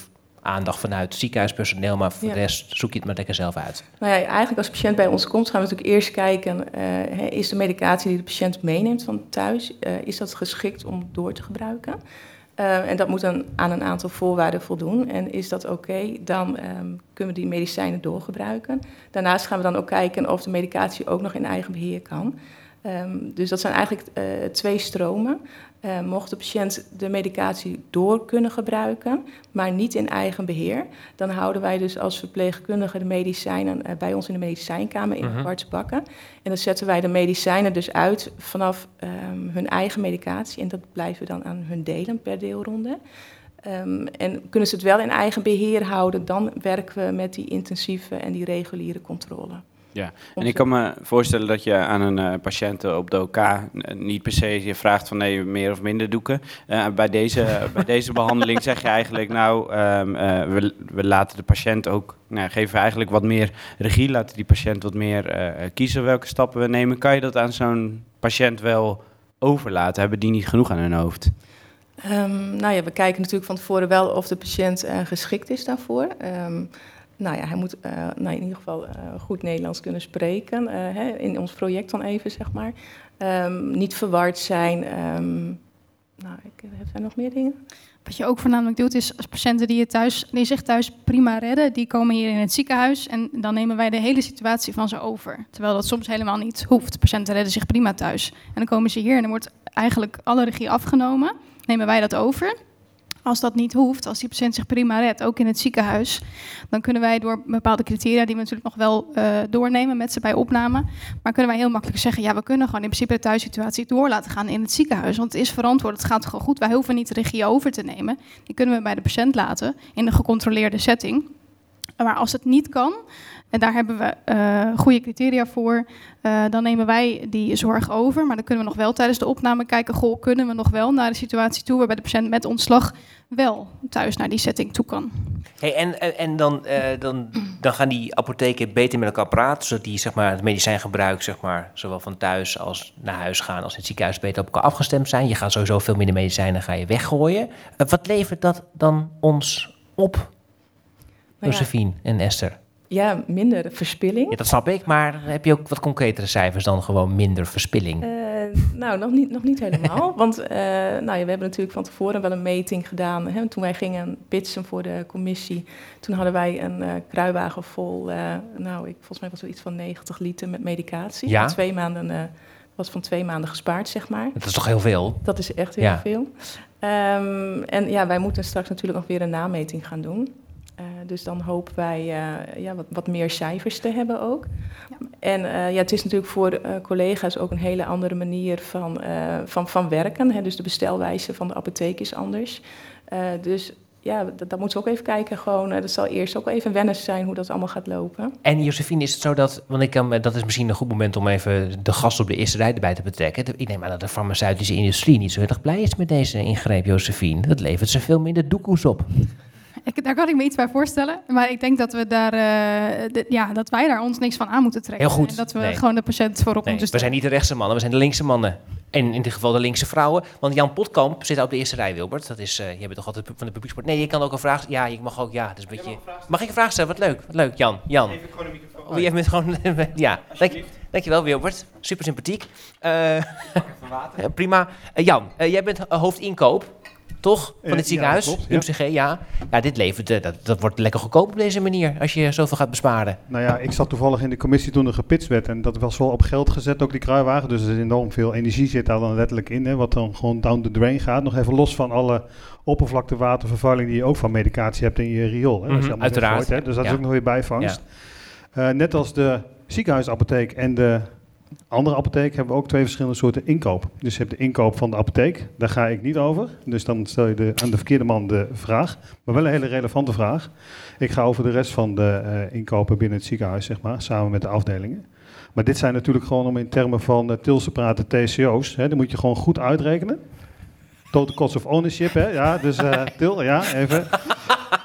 aandacht vanuit het ziekenhuispersoneel, maar voor Ja. de rest zoek je het maar lekker zelf uit. Nou ja, eigenlijk als patiënt bij ons komt, gaan we natuurlijk eerst kijken, is de medicatie die de patiënt meeneemt van thuis, is dat geschikt om door te gebruiken? Eh, en dat moet dan aan een aantal voorwaarden voldoen. En is dat oké, dan ehm, kunnen we die medicijnen doorgebruiken. Daarnaast gaan we dan ook kijken of de medicatie ook nog in eigen beheer kan. Ehm, dus dat zijn eigenlijk eh, twee stromen. Eh, mocht de patiënt de medicatie door kunnen gebruiken, maar niet in eigen beheer, dan houden wij dus als verpleegkundige de medicijnen eh, bij ons in de medicijnkamer in Mhm. aparte bakken. En dan zetten wij de medicijnen dus uit vanaf ehm, hun eigen medicatie. En dat blijven we dan aan hun delen per deelronde. Ehm, en kunnen ze het wel in eigen beheer houden, dan werken we met die intensieve en die reguliere controle. Ja, en ik kan me voorstellen dat je aan een uh, patiënt op de OK niet per se je vraagt van nee, meer of minder doeken. Uh, bij, deze, bij deze behandeling zeg je eigenlijk nou, um, we, we, laten de patiënt ook, nou, geven eigenlijk wat meer regie, laten die patiënt wat meer kiezen welke stappen we nemen. Kan je dat aan zo'n patiënt wel overlaten? Hebben die niet genoeg aan hun hoofd? Um, nou ja, we kijken natuurlijk van tevoren wel of de patiënt geschikt is daarvoor. Um, nou ja, hij moet uh, nou in ieder geval uh, goed Nederlands kunnen spreken. Uh, hè, in ons project dan even, zeg maar. Um, niet verward zijn. Um, nou, ik, er nog meer dingen? Wat je ook voornamelijk doet, is als patiënten die, je thuis, die zich thuis prima redden, die komen hier in het ziekenhuis en dan nemen wij de hele situatie van ze over. Terwijl dat soms helemaal niet hoeft. Patiënten redden zich prima thuis. En dan komen ze hier en dan wordt eigenlijk alle regie afgenomen. Nemen wij dat over. Als dat niet hoeft, als die patiënt zich prima redt, ook in het ziekenhuis, dan kunnen wij door bepaalde criteria, die we natuurlijk nog wel uh, doornemen met ze bij opname, maar kunnen wij heel makkelijk zeggen, ja, we kunnen gewoon in principe de thuissituatie door laten gaan in het ziekenhuis, want het is verantwoord, het gaat gewoon goed, wij hoeven niet de regie over te nemen, die kunnen we bij de patiënt laten in een gecontroleerde setting. Maar als het niet kan, en daar hebben we uh, goede criteria voor. Uh, dan nemen wij die zorg over. Maar dan kunnen we nog wel tijdens de opname kijken: goh, kunnen we nog wel naar de situatie toe waarbij de patiënt met ontslag wel thuis naar die setting toe kan. Hey, en en, en dan, uh, dan, dan gaan die apotheken beter met elkaar praten, zodat die zeg maar, het medicijngebruik, zeg maar, zowel van thuis als naar huis gaan, als in het ziekenhuis beter op elkaar afgestemd zijn. Je gaat sowieso veel minder medicijnen ga je weggooien. wat levert dat dan ons op, Josephine en Esther? Ja, minder verspilling. Ja, dat snap ik, maar heb je ook wat concretere cijfers dan gewoon minder verspilling? Uh, nou, nog niet, nog niet helemaal. want uh, nou, ja, we hebben natuurlijk van tevoren wel een meting gedaan. Hè, toen wij gingen pitchen voor de commissie, toen hadden wij een uh, kruiwagen vol, nou, ik, volgens mij was het iets van 90 liter met medicatie. Ja? Twee maanden, was van twee maanden gespaard, zeg maar. Dat is toch heel veel? Dat is echt heel ja. veel. Um, en ja, wij moeten straks natuurlijk nog weer een nameting gaan doen. Uh, dus dan hopen wij uh, ja, wat, wat, meer cijfers te hebben ook. Ja. En uh, ja, het is natuurlijk voor collega's ook een hele andere manier van, van, van werken. Hè. Dus de bestelwijze van de apotheek is anders. dus ja, dat, dat, moeten we ook even kijken. Gewoon, dat zal eerst ook even wennen zijn hoe dat allemaal gaat lopen. En Josephine, is het zo dat, want ik kan, dat is misschien een goed moment om even de gast op de eerste rij erbij te betrekken. Ik neem aan dat de farmaceutische industrie niet zo heel erg blij is met deze ingreep, Josephine. Dat levert ze veel minder doekoes op. Ik, daar kan ik me iets bij voorstellen. Maar ik denk dat, we daar, uh, de, ja, dat wij daar ons niks van aan moeten trekken. Heel goed. En dat we nee. gewoon de patiënt voorop nee, moeten stellen. We zijn niet de rechtse mannen, we zijn de linkse mannen. En in dit geval de linkse vrouwen. Want Jan Potkamp zit op de eerste rij, Wilbert. Dat is, uh, jij bent toch altijd van de publieksport. Nee, je kan ook een vraag Ja, ik mag ook, ja. Dat is een beetje... Mag, mag ik een vraag stellen? Wat leuk, wat leuk, Jan. Jan. Even gewoon een microfoon. Oh, jij bent gewoon... ja, Dank, dankjewel Wilbert. Super sympathiek. Uh, prima. Jan, jij bent hoofdinkoop toch? Van dit ziekenhuis, ja, klopt, UMCG, ja. Ja, dit levert, uh, dat, dat wordt lekker goedkoop op deze manier, als je zoveel gaat besparen. Nou ja, ik zat toevallig in de commissie toen er gepitst werd en dat was wel op geld gezet, ook die kruiwagen. Dus er is enorm veel energie zit daar dan letterlijk in, hè, wat dan gewoon down the drain gaat. Nog even los van alle oppervlaktewatervervuiling die je ook van medicatie hebt in je riool. Hè. Mm -hmm, uiteraard. Gooit, hè. Dus dat is ook nog weer bijvangst. Ja. Uh, net als de ziekenhuisapotheek en de andere apotheek hebben we ook twee verschillende soorten inkoop. Dus je hebt de inkoop van de apotheek, daar ga ik niet over. Dus dan stel je de, aan de verkeerde man de vraag. Maar wel een hele relevante vraag. Ik ga over de rest van de uh, inkopen binnen het ziekenhuis, zeg maar, samen met de afdelingen. Maar dit zijn natuurlijk gewoon om in termen van uh, Tilse praten TCO's. Hè, moet je gewoon goed uitrekenen. Total cost of ownership, hè? Ja, dus uh, Til, ja, even.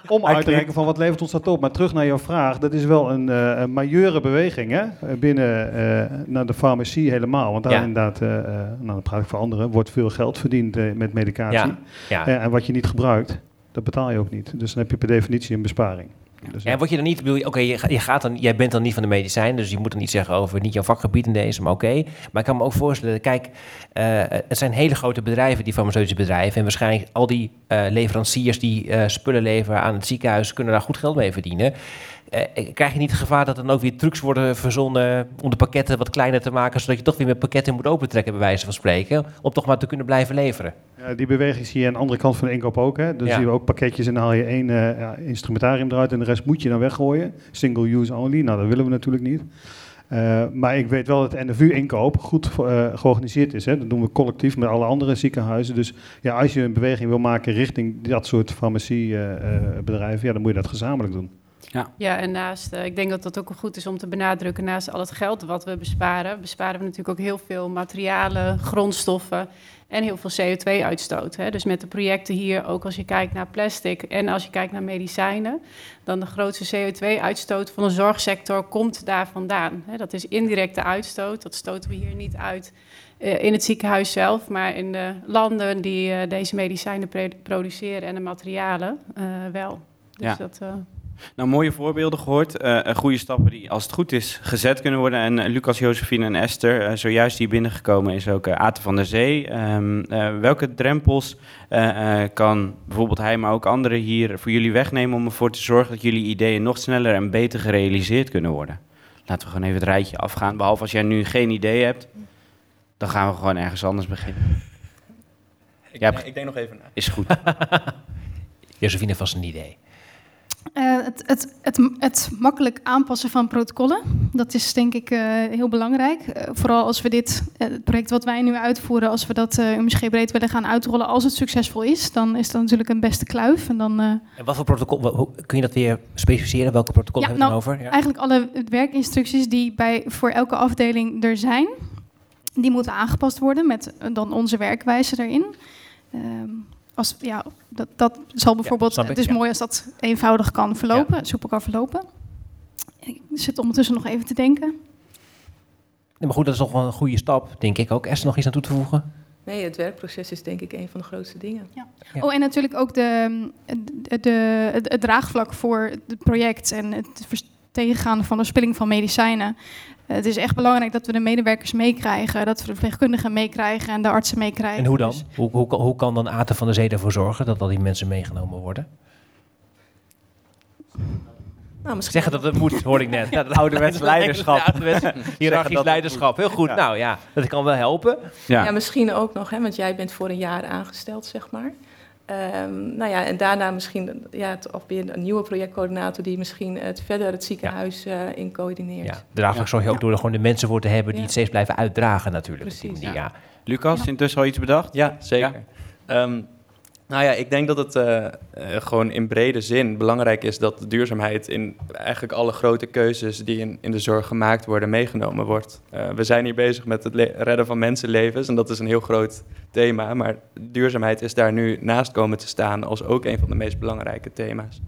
Om uit te rekenen van wat levert ons dat op. Maar terug naar jouw vraag, dat is wel een, uh, een majeure beweging hè? binnen uh, naar de farmacie helemaal. Want daar ja. inderdaad, uh, nou dan praat ik voor anderen, wordt veel geld verdiend met medicatie. Ja. Ja. en wat je niet gebruikt, dat betaal je ook niet. Dus dan heb je per definitie een besparing. Dus en word je dan niet, oké, okay, je, je, gaat dan, jij bent dan niet van de medicijn, dus je moet dan niet zeggen over niet jouw vakgebied in deze, maar oké. Okay. Maar ik kan me ook voorstellen, kijk, uh, het zijn hele grote bedrijven, die farmaceutische bedrijven, en waarschijnlijk al die uh, leveranciers die uh, spullen leveren aan het ziekenhuis kunnen daar goed geld mee verdienen. Uh, krijg je niet het gevaar dat er dan ook weer trucs worden verzonnen om de pakketten wat kleiner te maken, zodat je toch weer met pakketten moet opentrekken, bij wijze van spreken, om toch maar te kunnen blijven leveren? Ja, die beweging zie je aan de andere kant van de inkoop ook. Hè. Dan ja. zien we ook pakketjes en dan haal je één uh, ja, instrumentarium eruit en de rest moet je dan weggooien. Single use only, nou dat willen we natuurlijk niet. Uh, maar ik weet wel dat de NFU-inkoop goed uh, georganiseerd is. Hè. Dat doen we collectief met alle andere ziekenhuizen. Dus ja, als je een beweging wil maken richting dat soort farmaciebedrijven, ja, dan moet je dat gezamenlijk doen. Ja. Ja, en naast, uh, ik denk dat dat ook goed is om te benadrukken, naast al het geld wat we besparen, besparen we natuurlijk ook heel veel materialen, grondstoffen en heel veel CO2-uitstoot. Dus met de projecten hier, ook als je kijkt naar plastic en als je kijkt naar medicijnen, dan de grootste CO2-uitstoot van de zorgsector komt daar vandaan. Hè. Dat is indirecte uitstoot, dat stoten we hier niet uit uh, in het ziekenhuis zelf, maar in de landen die uh, deze medicijnen produceren en de materialen uh, wel. Dus ja. dat, nou, mooie voorbeelden gehoord. Uh, goede stappen die, als het goed is, gezet kunnen worden. En uh, Lucas, Josephine en Esther, uh, zojuist hier binnengekomen is ook Aten van der Zee. Um, welke drempels kan bijvoorbeeld hij, maar ook anderen hier voor jullie wegnemen om ervoor te zorgen dat jullie ideeën nog sneller en beter gerealiseerd kunnen worden? Laten we gewoon even het rijtje afgaan. Behalve als jij nu geen idee hebt, dan gaan we gewoon ergens anders beginnen. Ik, ik denk nog even na. Is goed. Josephine vast een idee. Uh, het, het, het, het, makkelijk aanpassen van protocollen, dat is denk ik uh, heel belangrijk. Uh, vooral als we dit het project wat wij nu uitvoeren, als we dat UMSG breed willen gaan uitrollen, als het succesvol is, dan is dat natuurlijk een beste kluif. En, dan, en wat voor protocol, hoe, kun je dat weer specificeren? Welke protocol ja, hebben we nou, dan over? Ja. Eigenlijk alle werkinstructies die bij, voor elke afdeling er zijn, die moeten aangepast worden met dan onze werkwijze erin. Als, ja, dat, dat zal bijvoorbeeld. Ja, ik, het is ja. mooi als dat eenvoudig kan verlopen, ja. soepel kan verlopen. Ik zit ondertussen nog even te denken. Nee, maar goed, dat is toch wel een goede stap, denk ik ook. Is er nog iets aan toe te voegen? Nee, het werkproces is denk ik een van de grootste dingen. Ja. Ja. Oh, en natuurlijk ook de, de, het draagvlak voor het project en het tegengaan van de spilling van medicijnen. Het is echt belangrijk dat we de medewerkers meekrijgen, dat we de verpleegkundigen meekrijgen en de artsen meekrijgen. En hoe dan? Dus, hoe, hoe, hoe kan dan Aten van der Zee ervoor zorgen dat al die mensen meegenomen worden? Nou, Zeggen dat het moet, hoorde ik net. Ja, dat ouderwets leiderschap. Ja, ouderwets hiërarchisch leiderschap. Heel goed. Ja. Nou ja, dat kan wel helpen. Ja. ja, misschien ook nog, hè, want jij bent voor een jaar aangesteld, zeg maar. Um, nou ja, en daarna misschien ja, of weer een nieuwe projectcoördinator die misschien het verder het ziekenhuis ja. uh, in coördineert. Ja, draaglijk zorg je ook door er gewoon de mensen voor te hebben die het steeds blijven uitdragen natuurlijk. Precies. Die, ja. Lucas, intussen al iets bedacht? Ja, zeker. Um, nou ja, ik denk dat het uh, uh, gewoon in brede zin belangrijk is dat de duurzaamheid in eigenlijk alle grote keuzes die in, in de zorg gemaakt worden, meegenomen wordt. Uh, we zijn hier bezig met het redden van mensenlevens en dat is een heel groot thema, maar duurzaamheid is daar nu naast komen te staan als ook een van de meest belangrijke thema's.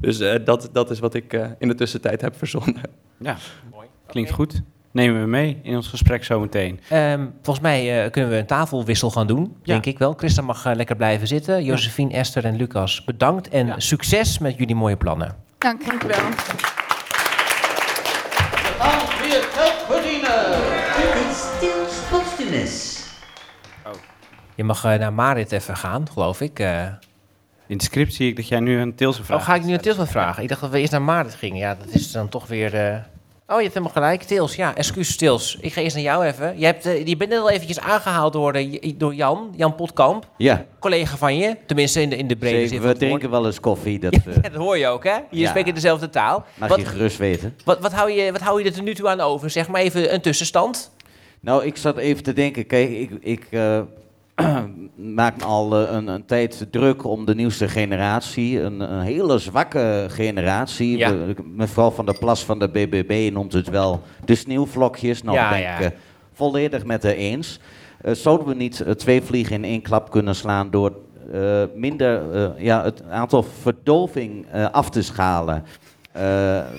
Dus dat, dat is wat ik in de tussentijd heb verzonnen. Ja, mooi. Klinkt okay. goed nemen we mee in ons gesprek zometeen. Um, volgens mij uh, kunnen we een tafelwissel gaan doen, ja. denk ik wel. Christa mag uh, lekker blijven zitten. Josephine, ja. Esther en Lucas, bedankt. En ja. succes met jullie mooie plannen. Dank, dank u wel. weer geld verdienen. Dit is Stils Postumus. Oh. Je mag uh, naar Marit even gaan, geloof ik. In de script zie ik dat jij nu een Tilse vraag Oh, ga ik nu een Tilse vragen? Ik dacht dat we eerst naar Marit gingen. Ja, dat is dan toch weer... Oh, je hebt helemaal gelijk. Tils, ja, excuus Tils. Ik ga eerst naar jou even. Je, hebt, uh, je bent net al eventjes aangehaald door, uh, door Jan, Jan Potkamp. Ja. Collega van je, tenminste in de, in de brede Zeker, zin we drinken wel eens koffie. Dat, ja, uh, dat hoor je ook, hè? Je ja. spreekt in dezelfde taal. Mag wat, je gerust weten. Wat, wat, hou je, wat hou je er nu toe aan over? Zeg maar even een tussenstand. Nou, ik zat even te denken. Kijk, ik... ik maak me al uh, een, een, tijd druk om de nieuwste generatie. Een, een hele zwakke generatie. Ja. De, mevrouw van der Plas van de BBB noemt het wel de sneeuwvlokjes. Nou, ja, ben ik uh, volledig met haar eens. Uh, zouden we niet twee vliegen in één klap kunnen slaan door minder ja, het aantal verdoving af te schalen?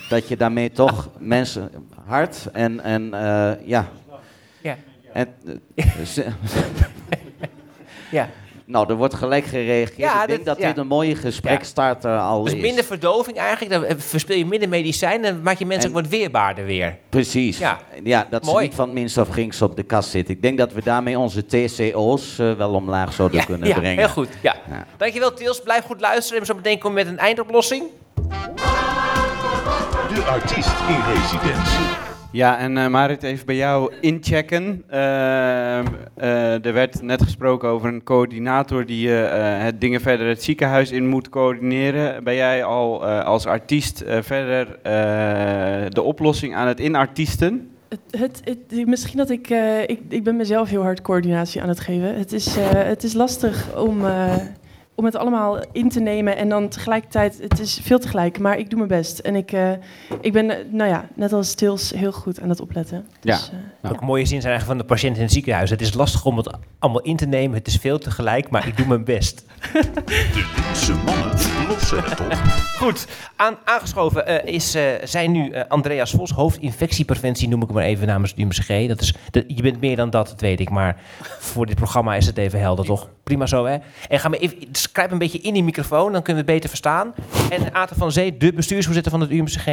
dat je daarmee toch mensen hard en, en ja... Ja. En, Ja. Nou, er wordt gelijk gereageerd. Ja, ik denk dat- dat, ja. dit een mooie gesprekstarter al Dus is. minder verdoving eigenlijk, dan verspil je minder medicijn en dan maak je mensen En- ook wat weerbaarder weer. Precies. Ja. Ja, dat ze Mooi. niet van het minst of gings op de kast zitten. Ik denk dat we daarmee onze TCO's eh, wel omlaag zouden kunnen ja, brengen. heel goed. Ja. Ja. Dankjewel Tils, blijf goed luisteren en zo meteen komen we met een eindoplossing. De artiest in residentie. Ja, en eh, Marit, even bij jou inchecken. Ehm, eh, er werd net gesproken over een coördinator die eh, het dingen verder het ziekenhuis in moet coördineren. Ben jij al als artiest verder de oplossing aan het inartiesten? Het, het, misschien dat ik, ik... Ik ben mezelf heel hard coördinatie aan het geven. Het is, het is lastig om, om het allemaal in te nemen. En dan tegelijkertijd, het is veel tegelijk, maar ik doe mijn best. En ik, eh, ik ben, eh, nou ja, net als Stils heel goed aan het opletten. Ja. Dus, Ook een mooie zin zijn eigenlijk van de patiënt in het ziekenhuis. Het is lastig om het allemaal in te nemen. Het is veel tegelijk, maar ik doe mijn best. De linkse mannen Goed, aan, aangeschoven eh, is, eh, zijn nu eh, Andreas Vos, hoofdinfectiepreventie, noem ik hem maar even namens het UMCG. Dat is, je bent meer dan dat, dat weet ik, maar voor dit programma is het even helder, toch? Prima zo, hè? En ga maar even, schrijf een beetje in die microfoon, dan kunnen we het beter verstaan. En Aten van Zee, de bestuursvoorzitter van het UMCG.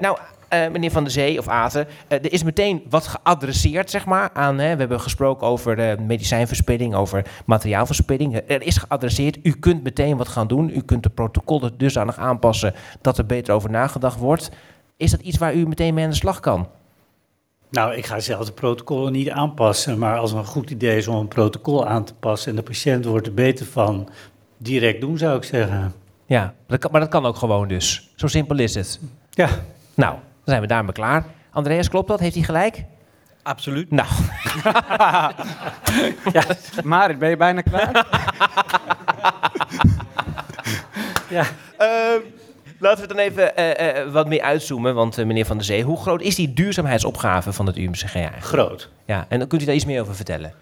Nou, eh, meneer Van der Zee of Aten, eh, er is meteen wat geadresseerd, zeg maar, aan... Hè, we hebben gesproken over eh, medicijnverspilling, over materiaalverspilling. Er is geadresseerd, u kunt meteen wat gaan doen. U kunt de protocollen dusdanig aanpassen dat er beter over nagedacht wordt. Is dat iets waar u meteen mee aan de slag kan? Nou, ik ga zelf de protocollen niet aanpassen, maar als het een goed idee is om een protocol aan te passen en de patiënt wordt er beter van, direct doen zou ik zeggen. Ja, maar dat kan ook gewoon dus. Zo simpel is het. Ja. Nou, zijn we daarmee klaar. Andreas, klopt dat? Heeft hij gelijk? Absoluut. Nou. ja, Marit, ben je bijna klaar? ja. Ehm, laten we dan even eh, eh, wat meer uitzoomen. Want meneer Van der Zee, hoe groot is die duurzaamheidsopgave van het UMCG eigenlijk? Groot. Ja, en dan kunt u daar iets meer over vertellen.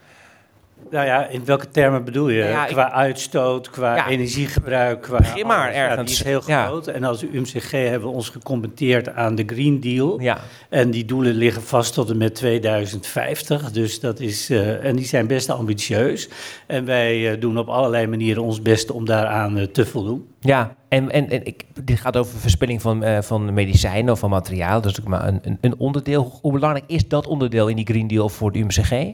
Nou ja, in welke termen bedoel je? Ja, ik- qua uitstoot, qua Ja. energiegebruik, qua Begin maar alles. Ja, ergens. die is heel groot. En als UMCG hebben we ons gecommitteerd aan de Green Deal. Ja. En die doelen liggen vast tot en met 2050. Dus dat is, eh, en die zijn best ambitieus. En wij eh, doen op allerlei manieren ons best om daaraan eh, te voldoen. Ja, en, en, en ik, dit gaat over verspilling van, van medicijnen of van materiaal. Dat is natuurlijk maar een, een, een onderdeel. Hoe belangrijk is dat onderdeel in die Green Deal voor de UMCG?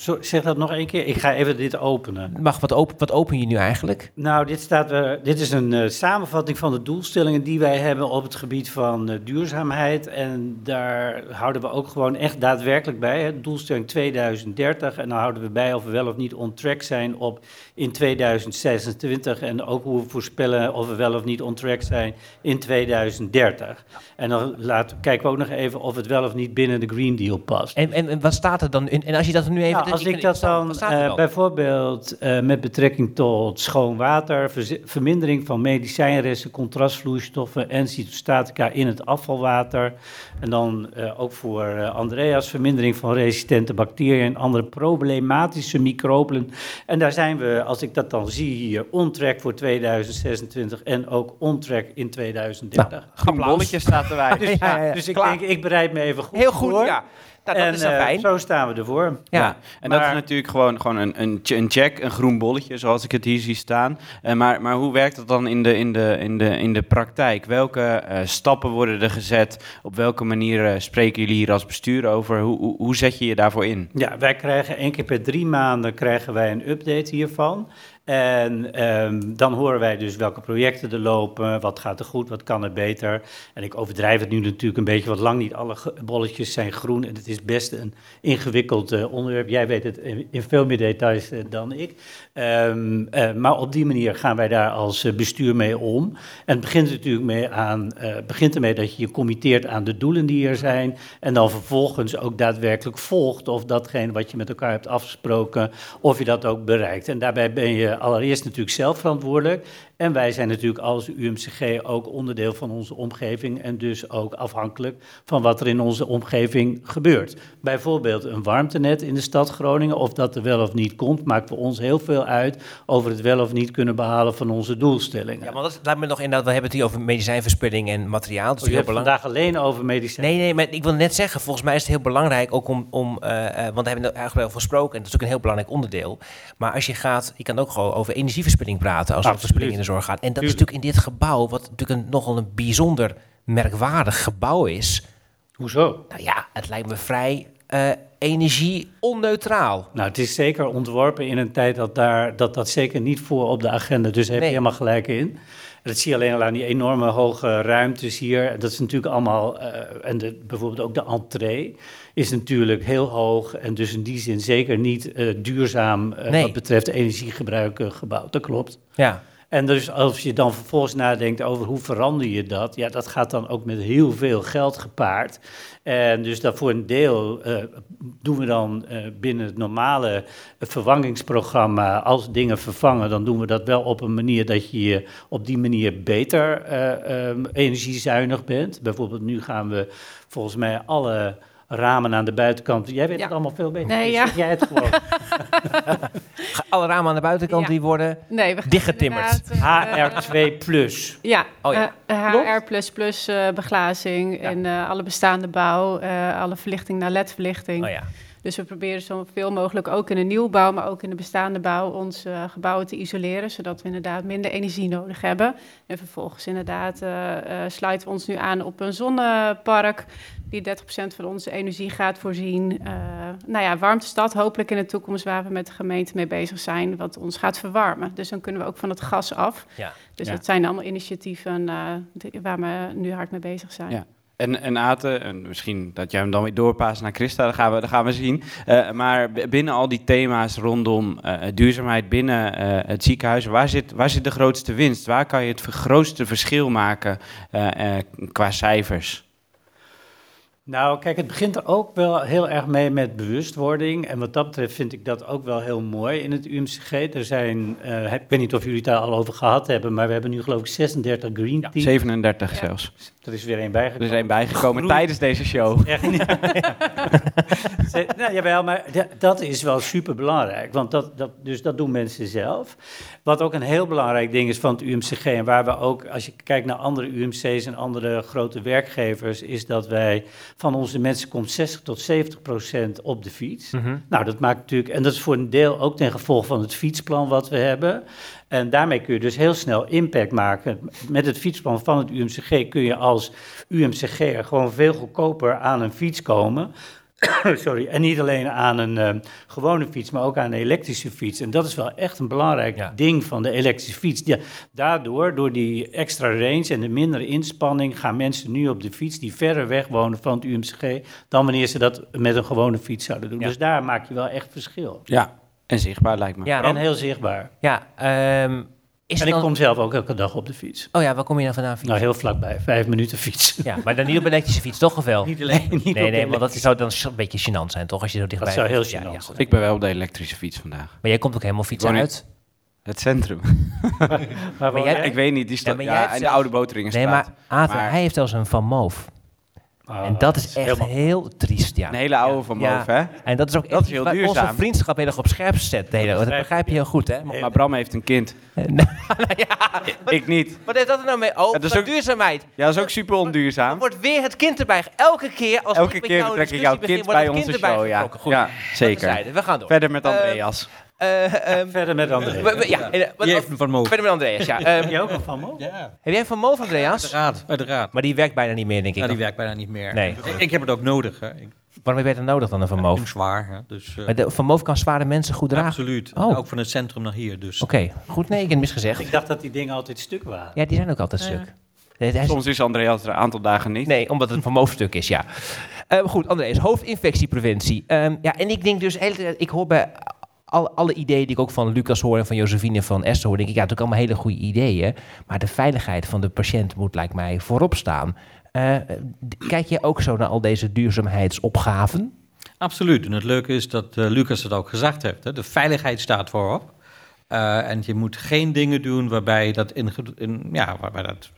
Zo, zeg dat nog één keer. Ik ga even dit openen. Mag, wat, open, wat open je nu eigenlijk? Nou, dit, staat, eh, dit is een eh, samenvatting van de doelstellingen die wij hebben op het gebied van eh, duurzaamheid. En daar houden we ook gewoon echt daadwerkelijk bij. Hè. Doelstelling 2030. En dan houden we bij of we wel of niet on track zijn op in 2026. En ook hoe we voorspellen of we wel of niet on track zijn in 2030. En dan laten, kijken we ook nog even of het wel of niet binnen de Green Deal past. En, en, en wat staat er dan in? En als je dat nu even... als ik dat dan eh, bijvoorbeeld eh, met betrekking tot schoon water, vermindering van medicijnresten, contrastvloeistoffen en cytostatica in het afvalwater. En dan eh, ook voor eh, Andreas, vermindering van resistente bacteriën en andere problematische microben. En daar zijn we, als ik dat dan zie hier, on track voor 2026 en ook on track in 2030. Groen bolletje staat erbij. Dus, Ja, ja, ja. dus ik Klaar. denk, ik bereid me even goed Heel goed, voor. ja. Nou, dat en is dan eh, zo staan we ervoor. Ja, en dat is natuurlijk gewoon, gewoon een, een, ch- een check, een groen bolletje, zoals ik het hier zie staan. Eh, maar, maar hoe werkt dat dan in de, in de, in de, in de praktijk? Welke eh, stappen worden er gezet? Op welke manier eh, spreken jullie hier als bestuur over? Hoe, hoe, hoe zet je je daarvoor in? Ja, wij krijgen één keer per drie maanden krijgen wij een update hiervan. En ehm, dan horen wij dus welke projecten er lopen, wat gaat er goed, wat kan er beter. En ik overdrijf het nu natuurlijk een beetje, want lang niet alle bolletjes zijn groen. En het is best een ingewikkeld eh, onderwerp. Jij weet het in, in veel meer details eh, dan ik. Ehm, eh, maar op die manier gaan wij daar als eh, bestuur mee om. En het begint natuurlijk mee aan, eh, begint ermee dat je je committeert aan de doelen die er zijn. En dan vervolgens ook daadwerkelijk volgt of datgene wat je met elkaar hebt afgesproken, of je dat ook bereikt. En daarbij ben je allereerst natuurlijk zelf verantwoordelijk. En wij zijn natuurlijk als UMCG ook onderdeel van onze omgeving en dus ook afhankelijk van wat er in onze omgeving gebeurt. Bijvoorbeeld een warmtenet in de stad Groningen, of dat er wel of niet komt, maakt voor ons heel veel uit over het wel of niet kunnen behalen van onze doelstellingen. Ja, maar dat lijkt me nog inderdaad, we hebben het hier over medicijnverspilling en materiaal. Dat is Oh, heel belangrijk. vandaag alleen over medicijnen. Nee, nee, maar ik wil net zeggen, volgens mij is het heel belangrijk ook om, om eh, eh, want daar hebben we het eigenlijk wel over gesproken en dat is ook een heel belangrijk onderdeel. Maar als je gaat, je kan ook gewoon over energieverspilling praten als het over verspilling in de zorg gaat. En dat is natuurlijk in dit gebouw, wat natuurlijk een, nogal een bijzonder merkwaardig gebouw is. Hoezo? Nou ja, het lijkt me vrij eh energie onneutraal. Nou, het is zeker ontworpen in een tijd dat daar, dat, dat zeker niet voor op de agenda. Dus daar heb je helemaal gelijk in. Dat zie je alleen al aan die enorme hoge ruimtes hier. Dat is natuurlijk allemaal, eh, en de, bijvoorbeeld ook de entree is natuurlijk heel hoog. En dus in die zin zeker niet eh, duurzaam Nee. wat betreft energiegebruik gebouwd. Dat klopt. Ja. En dus als je dan vervolgens nadenkt over hoe verander je dat, ja, dat gaat dan ook met heel veel geld gepaard. En dus dat voor een deel uh, doen we dan uh, binnen het normale vervangingsprogramma, als dingen vervangen, dan doen we dat wel op een manier dat je op die manier beter um, energiezuinig bent. Bijvoorbeeld nu gaan we volgens mij alle ramen aan de buitenkant. Jij weet Ja. het allemaal veel beter. Nee, Dus ja. zeg Jij het gewoon. Alle ramen aan de buitenkant Ja. die worden Nee, dichtgetimmerd. inderdaad, eh, HR2 plus. Ja, Oh ja. eh, Klopt. HR++ eh, beglazing en eh, alle bestaande bouw, eh, alle verlichting naar LED-verlichting. Oh ja. Dus we proberen zoveel mogelijk ook in de nieuwbouw, maar ook in de bestaande bouw onze eh, gebouwen te isoleren, zodat we inderdaad minder energie nodig hebben. En vervolgens inderdaad eh, eh, sluiten we ons nu aan op een zonnepark die 30% van onze energie gaat voorzien. Eh nou ja, warmtestad hopelijk in de toekomst waar we met de gemeente mee bezig zijn, wat ons gaat verwarmen. Dus dan kunnen we ook van het gas af. Ja. Dus Ja. dat zijn allemaal initiatieven eh, die- waar we nu hard mee bezig zijn. Ja. En, en Ate, en misschien dat jij hem dan weer doorpaast naar Christa, dat gaan we, dat gaan we zien. Eh, maar binnen al die thema's rondom eh, duurzaamheid binnen eh, het ziekenhuis, waar zit, waar zit de grootste winst? Waar kan je het grootste verschil maken eh, eh, qua cijfers? Nou, kijk, het begint er ook wel heel erg mee met bewustwording. En wat dat betreft vind ik dat ook wel heel mooi in het UMCG. Er zijn, eh, ik weet niet of jullie het daar al over gehad hebben, maar we hebben nu geloof ik 36 green teams. 37 zelfs. Er is weer één bijgekomen. Er is één bijgekomen Groen- tijdens deze show. Echt niet. Nou, jawel, maar dat is wel super belangrijk. Want dat, dat, dus dat doen mensen zelf. Wat ook een heel belangrijk ding is van het UMCG. En waar we ook, als je kijkt naar andere UMC's en andere grote werkgevers. is dat wij van onze mensen komt 60 tot 70 procent op de fiets. Mhm. Nou, dat maakt natuurlijk. En dat is voor een deel ook ten gevolge van het fietsplan wat we hebben. En daarmee kun je dus heel snel impact maken. Met het fietsplan van het UMCG kun je als UMCG'er gewoon veel goedkoper aan een fiets komen. Sorry, en niet alleen aan een eh, gewone fiets, maar ook aan een elektrische fiets. En dat is wel echt een belangrijk ding van de elektrische fiets. Ja, daardoor, door die extra range en de mindere inspanning, gaan mensen nu op de fiets die verder weg wonen van het UMCG dan wanneer ze dat met een gewone fiets zouden doen. Dus daar maak je wel echt verschil. Ja, en zichtbaar lijkt me. Ja, en heel zichtbaar. Ja, ehm, is en ik dan- kom zelf ook elke dag op de fiets. Oh ja, waar kom je dan vandaan? Nou, heel vlakbij, vijf minuten fiets. Ja, maar dan niet op een elektrische fiets, toch of wel? Niet alleen, niet nee, de nee, want dat zou dan een beetje gênant zijn, toch? Als je zo dichtbij zou heel. Ja, gênant ja. Ik ben wel op de elektrische fiets vandaag. Maar jij komt ook helemaal fietsen in uit. Het centrum. Maar jij- ik weet niet, die Ja, maar ja, in de zelf- oude Boteringenstraat. Nee, maar Aten, Maar- hij heeft zelfs een Van Moof. En dat is echt helemaal- heel triest, ja. Een hele oude Van Moof, hè? En dat is ook Dat echt is heel waar onze duurzaam. vriendschap heel erg op scherp zet. Nee, dat begrijp je heel goed, hè? Maar Bram heeft een kind. Ik niet. Wat heeft dat er nou mee? Oh, dat is dat ook- duurzaamheid. Ja, dat is ook super onduurzaam. Er wordt weer het kind erbij. Elke keer als Elke ik met keer betrek ik jouw discussie kind begin, bij wordt het onze kind erbij show, ja. Goed, Ja, dat zeker. We gaan door. Verder met Eh, Andreas. Ehm, Verder met Andreas. we- we- Ja, eh, wat- Die heeft een Van Moof. Verder met Andreas, ja. Heb Ehm, jij ook een Van Moof? Ja. Heb jij een Van Moof, Andreas? Uiteraard, uiteraard. Maar die werkt bijna niet meer, denk ik. Ja, die of- werkt bijna niet meer. Nee. Ik, ik heb het ook nodig. Hè. Ik Waarom heb je het nodig dan, een Van Moof? ben zwaar. Hè. Dus, eh, Maar de Van Moof kan zware mensen goed dragen? absoluut. Oh. Ook van het centrum naar hier. Dus. Oké, goed. Nee, ik heb het misgezegd. Ik dacht dat die dingen altijd stuk waren. Ja, die zijn ook altijd stuk. Soms is Andreas er een aantal dagen niet. Nee, omdat het een vermoofstuk is, ja. Eh, goed, Andreas, hoofdinfectiepreventie. Ehm, ja, en ik denk dus, ik hoor bij al, alle ideeën die ik ook van Lucas hoor en van Josephine en van Esther hoor, denk ik, ja, natuurlijk allemaal hele goede ideeën. Maar de veiligheid van de patiënt moet, lijkt mij, voorop staan. Eh, kijk je ook zo naar al deze duurzaamheidsopgaven? Absoluut. En het leuke is dat eh, Lucas het ook gezegd heeft. Hè. De veiligheid staat voorop. Eh, en je moet geen dingen doen waarbij dat, in, in, ja, waarbij dat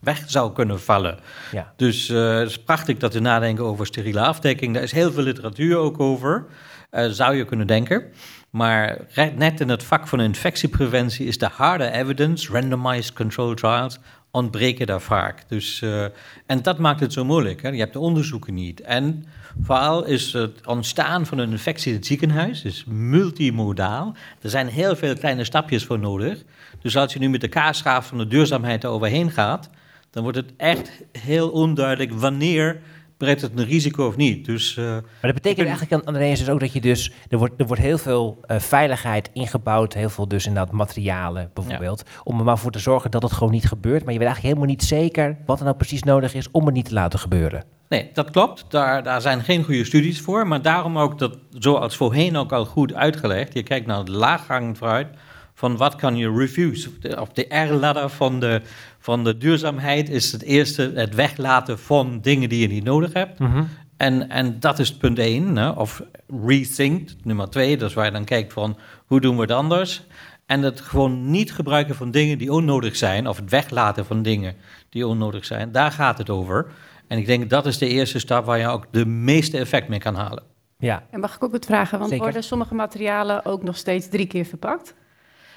weg zou kunnen vallen. Ja. Dus het is prachtig dat we nadenken over steriele afdekking. Daar is heel veel literatuur ook over. Zou je kunnen denken. Maar net in het vak van infectiepreventie is de harde evidence, randomized controlled trials, ontbreken daar vaak. Dus, eh, en dat maakt het zo moeilijk. Hè? Je hebt de onderzoeken niet. En vooral is het ontstaan van een infectie in het ziekenhuis is multimodaal. Er zijn heel veel kleine stapjes voor nodig. Dus als je nu met de kaasschaaf van de duurzaamheid eroverheen gaat, dan wordt het echt heel onduidelijk wanneer brengt het een risico of niet. Dus, eh, Maar dat betekent eigenlijk, Andreas, dus ook dat je dus... Er wordt, er wordt heel veel eh, veiligheid ingebouwd, heel veel dus inderdaad materialen bijvoorbeeld. Om er maar voor te zorgen dat het gewoon niet gebeurt. Maar je weet eigenlijk helemaal niet zeker wat er nou precies nodig is om het niet te laten gebeuren. Nee, dat klopt. Daar, daar zijn geen goede studies voor. Maar daarom ook dat, zoals voorheen ook al goed uitgelegd, je kijkt naar het laaghangend fruit, van wat kan je reviews. Op de R-ladder van de, van de duurzaamheid is het eerste het weglaten van dingen die je niet nodig hebt. Mhm. En, en dat is punt één. Hè? Of rethink, nummer twee. Dat is waar je dan kijkt van hoe doen we het anders. En het gewoon niet gebruiken van dingen die onnodig zijn. Of het weglaten van dingen die onnodig zijn. Daar gaat het over. En ik denk dat is de eerste stap waar je ook de meeste effect mee kan halen. Ja. En mag ik ook wat vragen? Want Zeker. worden sommige materialen ook nog steeds drie keer verpakt?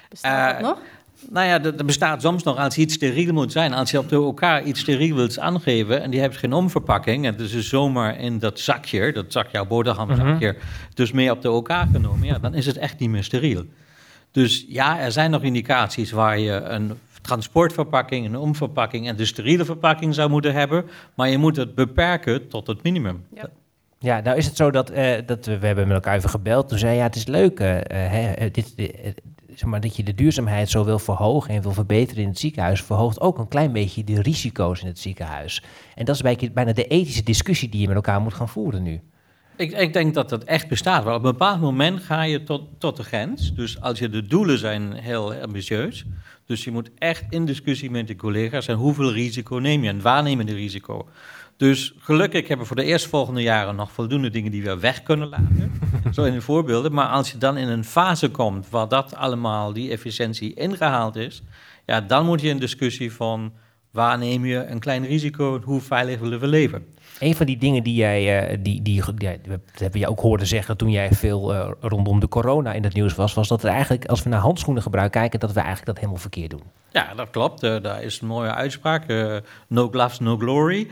Bestaat dat Eh, nog? Nou ja, dat dat bestaat soms nog als iets steriel moet zijn. Als je op de elkaar iets steriel wilt aangeven en die hebt geen omverpakking, en het is dus zomaar in dat zakje, dat zak jouw boterhamzakje, dus mee op de elkaar genomen, ja, dan is het echt niet meer steriel. Dus ja, er zijn nog indicaties waar je een transportverpakking, een omverpakking en de steriele verpakking zou moeten hebben, maar je moet het beperken tot het minimum. Ja, nou is het zo dat, eh, dat we, we hebben met elkaar even gebeld. Toen zei hij, ja, het is leuk eh, eh, hè, dit, maar, dat je de duurzaamheid zo wil verhogen en wil verbeteren in het ziekenhuis, verhoogt ook een klein beetje de risico's in het ziekenhuis. En dat is bijna- de ethische discussie die je met elkaar moet gaan voeren nu. Ik, ik denk dat dat echt bestaat. Want op een bepaald moment ga je tot, tot de grens. Dus als je de doelen zijn heel ambitieus. Dus je moet echt in discussie met de collega's. En hoeveel risico neem je en waar neem je de risico? Dus gelukkig hebben we voor de eerstvolgende jaren nog voldoende dingen die we weg kunnen laten. Zo in de voorbeelden. Maar als je dan in een fase komt waar dat allemaal, die efficiëntie ingehaald is. Ja, dan moet je in discussie van waar neem je een klein risico hoe veilig willen we leven. Een van die dingen die jij, eh, die, die, dat hebben je ook hoorden zeggen toen jij veel eh, rondom de corona in het nieuws was, was dat er eigenlijk, als we naar handschoenengebruik kijken, dat we eigenlijk dat helemaal verkeerd doen. Ja, dat klopt. Eh, daar is een mooie uitspraak. no gloves, no glory.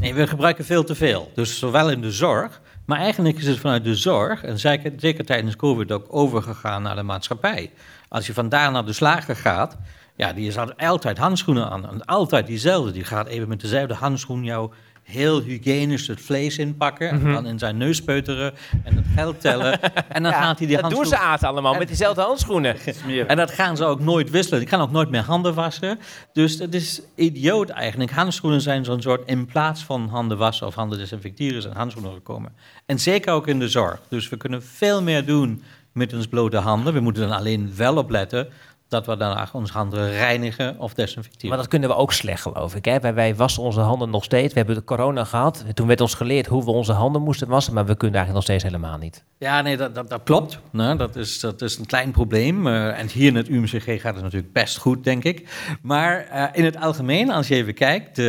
Nee, we gebruiken veel te veel. Dus zowel in de zorg, maar eigenlijk is het vanuit de zorg, en zeker, zeker tijdens COVID ook overgegaan naar de maatschappij. Als je vandaar naar de slager gaat, ja, die is altijd handschoenen aan. En altijd diezelfde. Die gaat even met dezelfde handschoen jou heel hygiënisch het vlees inpakken. Mhm. En dan in zijn neus peuteren en het geld tellen. En dan Ja, gaat hij die dat doen ze aard allemaal, met diezelfde handschoenen. En dat gaan ze ook nooit wisselen. Die gaan ook nooit meer handen wassen. Dus het is idioot eigenlijk. Handschoenen zijn zo'n soort in plaats van handen wassen of handen desinfecteren zijn handschoenen gekomen. En zeker ook in de zorg. Dus we kunnen veel meer doen met ons blote handen. We moeten er alleen wel op letten dat we daarna onze handen reinigen of desinfecteren. Maar dat kunnen we ook slecht, geloof ik. Hè? Wij, wij wassen onze handen nog steeds. We hebben de corona gehad. Toen werd ons geleerd hoe we onze handen moesten wassen, maar we kunnen eigenlijk nog steeds helemaal niet. Ja, nee, dat, dat, dat klopt. Nou, dat, is, dat is een klein probleem. Eh, en hier in het UMCG gaat het natuurlijk best goed, denk ik. Maar eh, in het algemeen, als je even kijkt...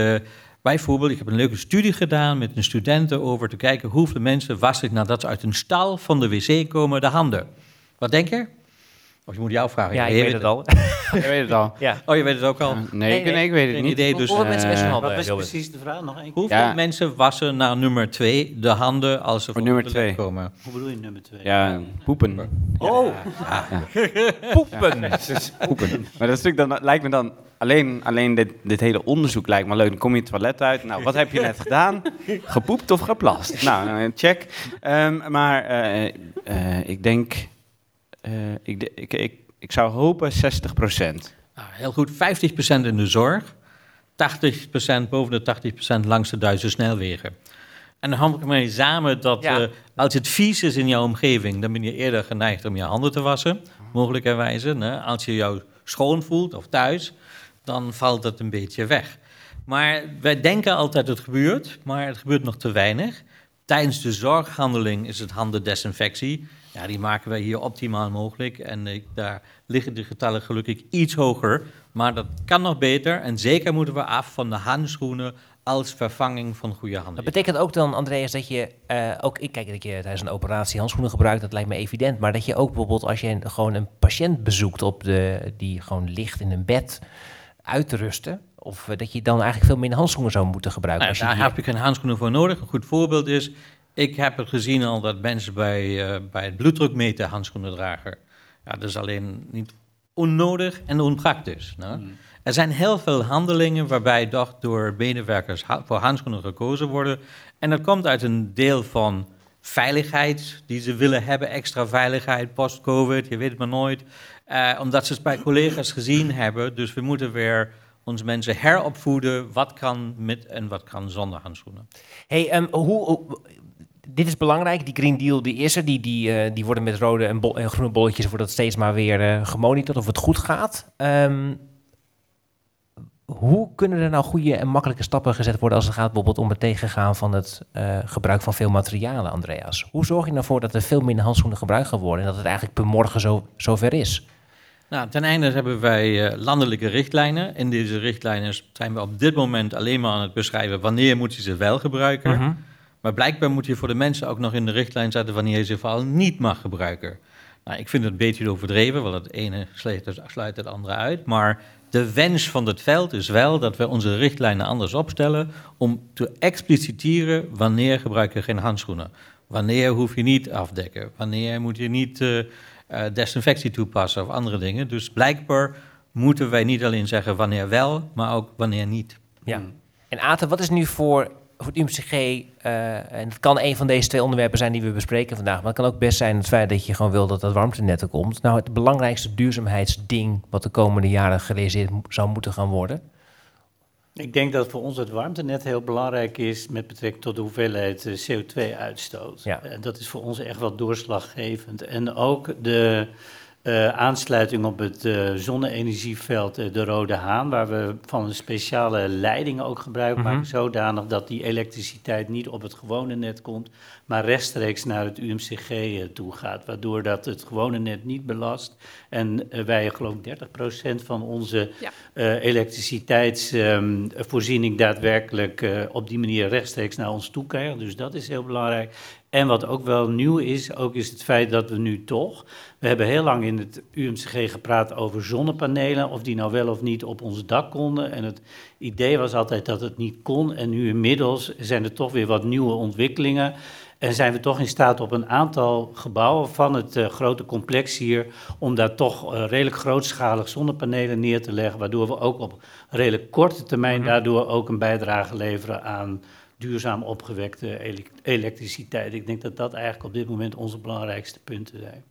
bijvoorbeeld, ik heb een leuke studie gedaan met een studenten... over te kijken hoeveel mensen wassen nadat ze uit een stal van de wc komen de handen. Wat denk je? Of je moet jou vragen. Ja, ik weet het al. Ik weet het al. Ja. Oh, je weet het ook al? nee, nee, ik weet het niet. idee, dus... Hoeveel mensen wassen eh, handen, Wat is precies de vraag? Nog één keer? Hoeveel Ja. mensen wassen naar nummer twee de handen als ze voor nummer het toilet twee. komen? Hoe bedoel je nummer twee? Ja, poepen. Oh! Poepen! poepen. Maar dat stuk dan, lijkt me dan... Alleen, alleen dit, dit hele onderzoek lijkt me leuk. Dan kom je het toilet uit. Nou, wat heb je net gedaan? Gepoept of geplast? Nou, eh, check. Ehm, maar eh, eh, ik denk... eh, ik, ik, ik, ik zou hopen 60 procent. Nou, heel goed, 50% in de zorg, 80% boven de 80% langs de Duitse snelwegen. En dan hangen we mee samen dat Ja. eh, als het vies is in jouw omgeving, dan ben je eerder geneigd om je handen te wassen, mogelijkerwijze. Hè? Als je jou schoon voelt of thuis, dan valt dat een beetje weg. Maar wij denken altijd het gebeurt, maar het gebeurt nog te weinig. Tijdens de zorghandeling is het handendesinfectie. Ja, die maken wij hier optimaal mogelijk. En eh, daar liggen de getallen gelukkig iets hoger. Maar dat kan nog beter. En zeker moeten we af van de handschoenen als vervanging van goede handen. Dat betekent ook dan, Andreas, dat je eh, ook, ik kijk dat je tijdens een operatie handschoenen gebruikt, dat lijkt me evident. Maar dat je ook bijvoorbeeld als je gewoon een patiënt bezoekt op de, die gewoon ligt in een bed uit te rusten, of eh, dat je dan eigenlijk veel minder handschoenen zou moeten gebruiken. Nou, als je daar heb je geen handschoenen voor nodig. Een goed voorbeeld is, ik heb het gezien al dat mensen bij, eh, bij het bloeddrukmeten handschoenen dragen. Ja, dat is alleen niet onnodig en onpraktisch. Nou. Er zijn heel veel handelingen waarbij toch door medewerkers ha- voor handschoenen gekozen worden. En dat komt uit een deel van veiligheid die ze willen hebben, extra veiligheid post-COVID, je weet het maar nooit. Eh, omdat ze het bij collega's gezien hebben. Dus we moeten weer onze mensen heropvoeden wat kan met en wat kan zonder handschoenen. Hey, hoe, hoe- dit is belangrijk. Die Green Deal die is er. Die, die, eh, die worden met rode en, bol- en groene bolletjes wordt dat steeds maar weer eh, gemonitord of het goed gaat. Ehm, hoe kunnen er nou goede en makkelijke stappen gezet worden als het gaat bijvoorbeeld om het tegengaan van het eh, gebruik van veel materialen, Andreas? Hoe zorg je ervoor dat er veel minder handschoenen gebruikt gaan worden en dat het eigenlijk per morgen zo, zover is? Nou, ten einde hebben wij landelijke richtlijnen. In deze richtlijnen zijn we op dit moment alleen maar aan het beschrijven wanneer moet je ze wel gebruiken. Mhm. Maar blijkbaar moet je voor de mensen ook nog in de richtlijn zetten wanneer je ze vooral niet mag gebruiken. Nou, ik vind het een beetje overdreven, want het ene sluit het, andere uit. Maar de wens van het veld is wel dat we onze richtlijnen anders opstellen om te expliciteren wanneer gebruik je geen handschoenen. Wanneer hoef je niet afdekken? Wanneer moet je niet eh, eh, desinfectie toepassen of andere dingen? Dus blijkbaar moeten wij niet alleen zeggen wanneer wel, maar ook wanneer niet. Ja. En Aten, wat is nu voor, voor het UMCG, en het kan een van deze twee onderwerpen zijn die we bespreken vandaag, maar het kan ook best zijn het feit dat je gewoon wil dat dat warmtenet er komt. Nou, het belangrijkste duurzaamheidsding wat de komende jaren gerealiseerd zou moeten gaan worden? Ik denk dat voor ons het warmtenet heel belangrijk is met betrekking tot de hoeveelheid eh, CO2-uitstoot. Ja. En dat is voor ons echt wel doorslaggevend. En ook de eh, aansluiting op het eh, zonne-energieveld, eh, de Rode Haan, waar we van een speciale leiding ook gebruik Mhm. maken, zodanig dat die elektriciteit niet op het gewone net komt, maar rechtstreeks naar het UMCG toe gaat, waardoor dat het gewone net niet belast. En wij, geloof ik, 30% van onze Ja. elektriciteitsvoorziening daadwerkelijk eh, op die manier rechtstreeks naar ons toe krijgen. Dus dat is heel belangrijk. En wat ook wel nieuw is, ook is het feit dat we nu toch... We hebben heel lang in het UMCG gepraat over zonnepanelen, of die nou wel of niet op ons dak konden. En het idee was altijd dat het niet kon. En nu inmiddels zijn er toch weer wat nieuwe ontwikkelingen. En zijn we toch in staat op een aantal gebouwen van het eh, grote complex hier, om daar toch eh, redelijk grootschalig zonnepanelen neer te leggen, waardoor we ook op redelijk korte termijn daardoor ook een bijdrage leveren aan duurzaam opgewekte ele- elektriciteit. Ik denk dat dat eigenlijk op dit moment onze belangrijkste punten zijn.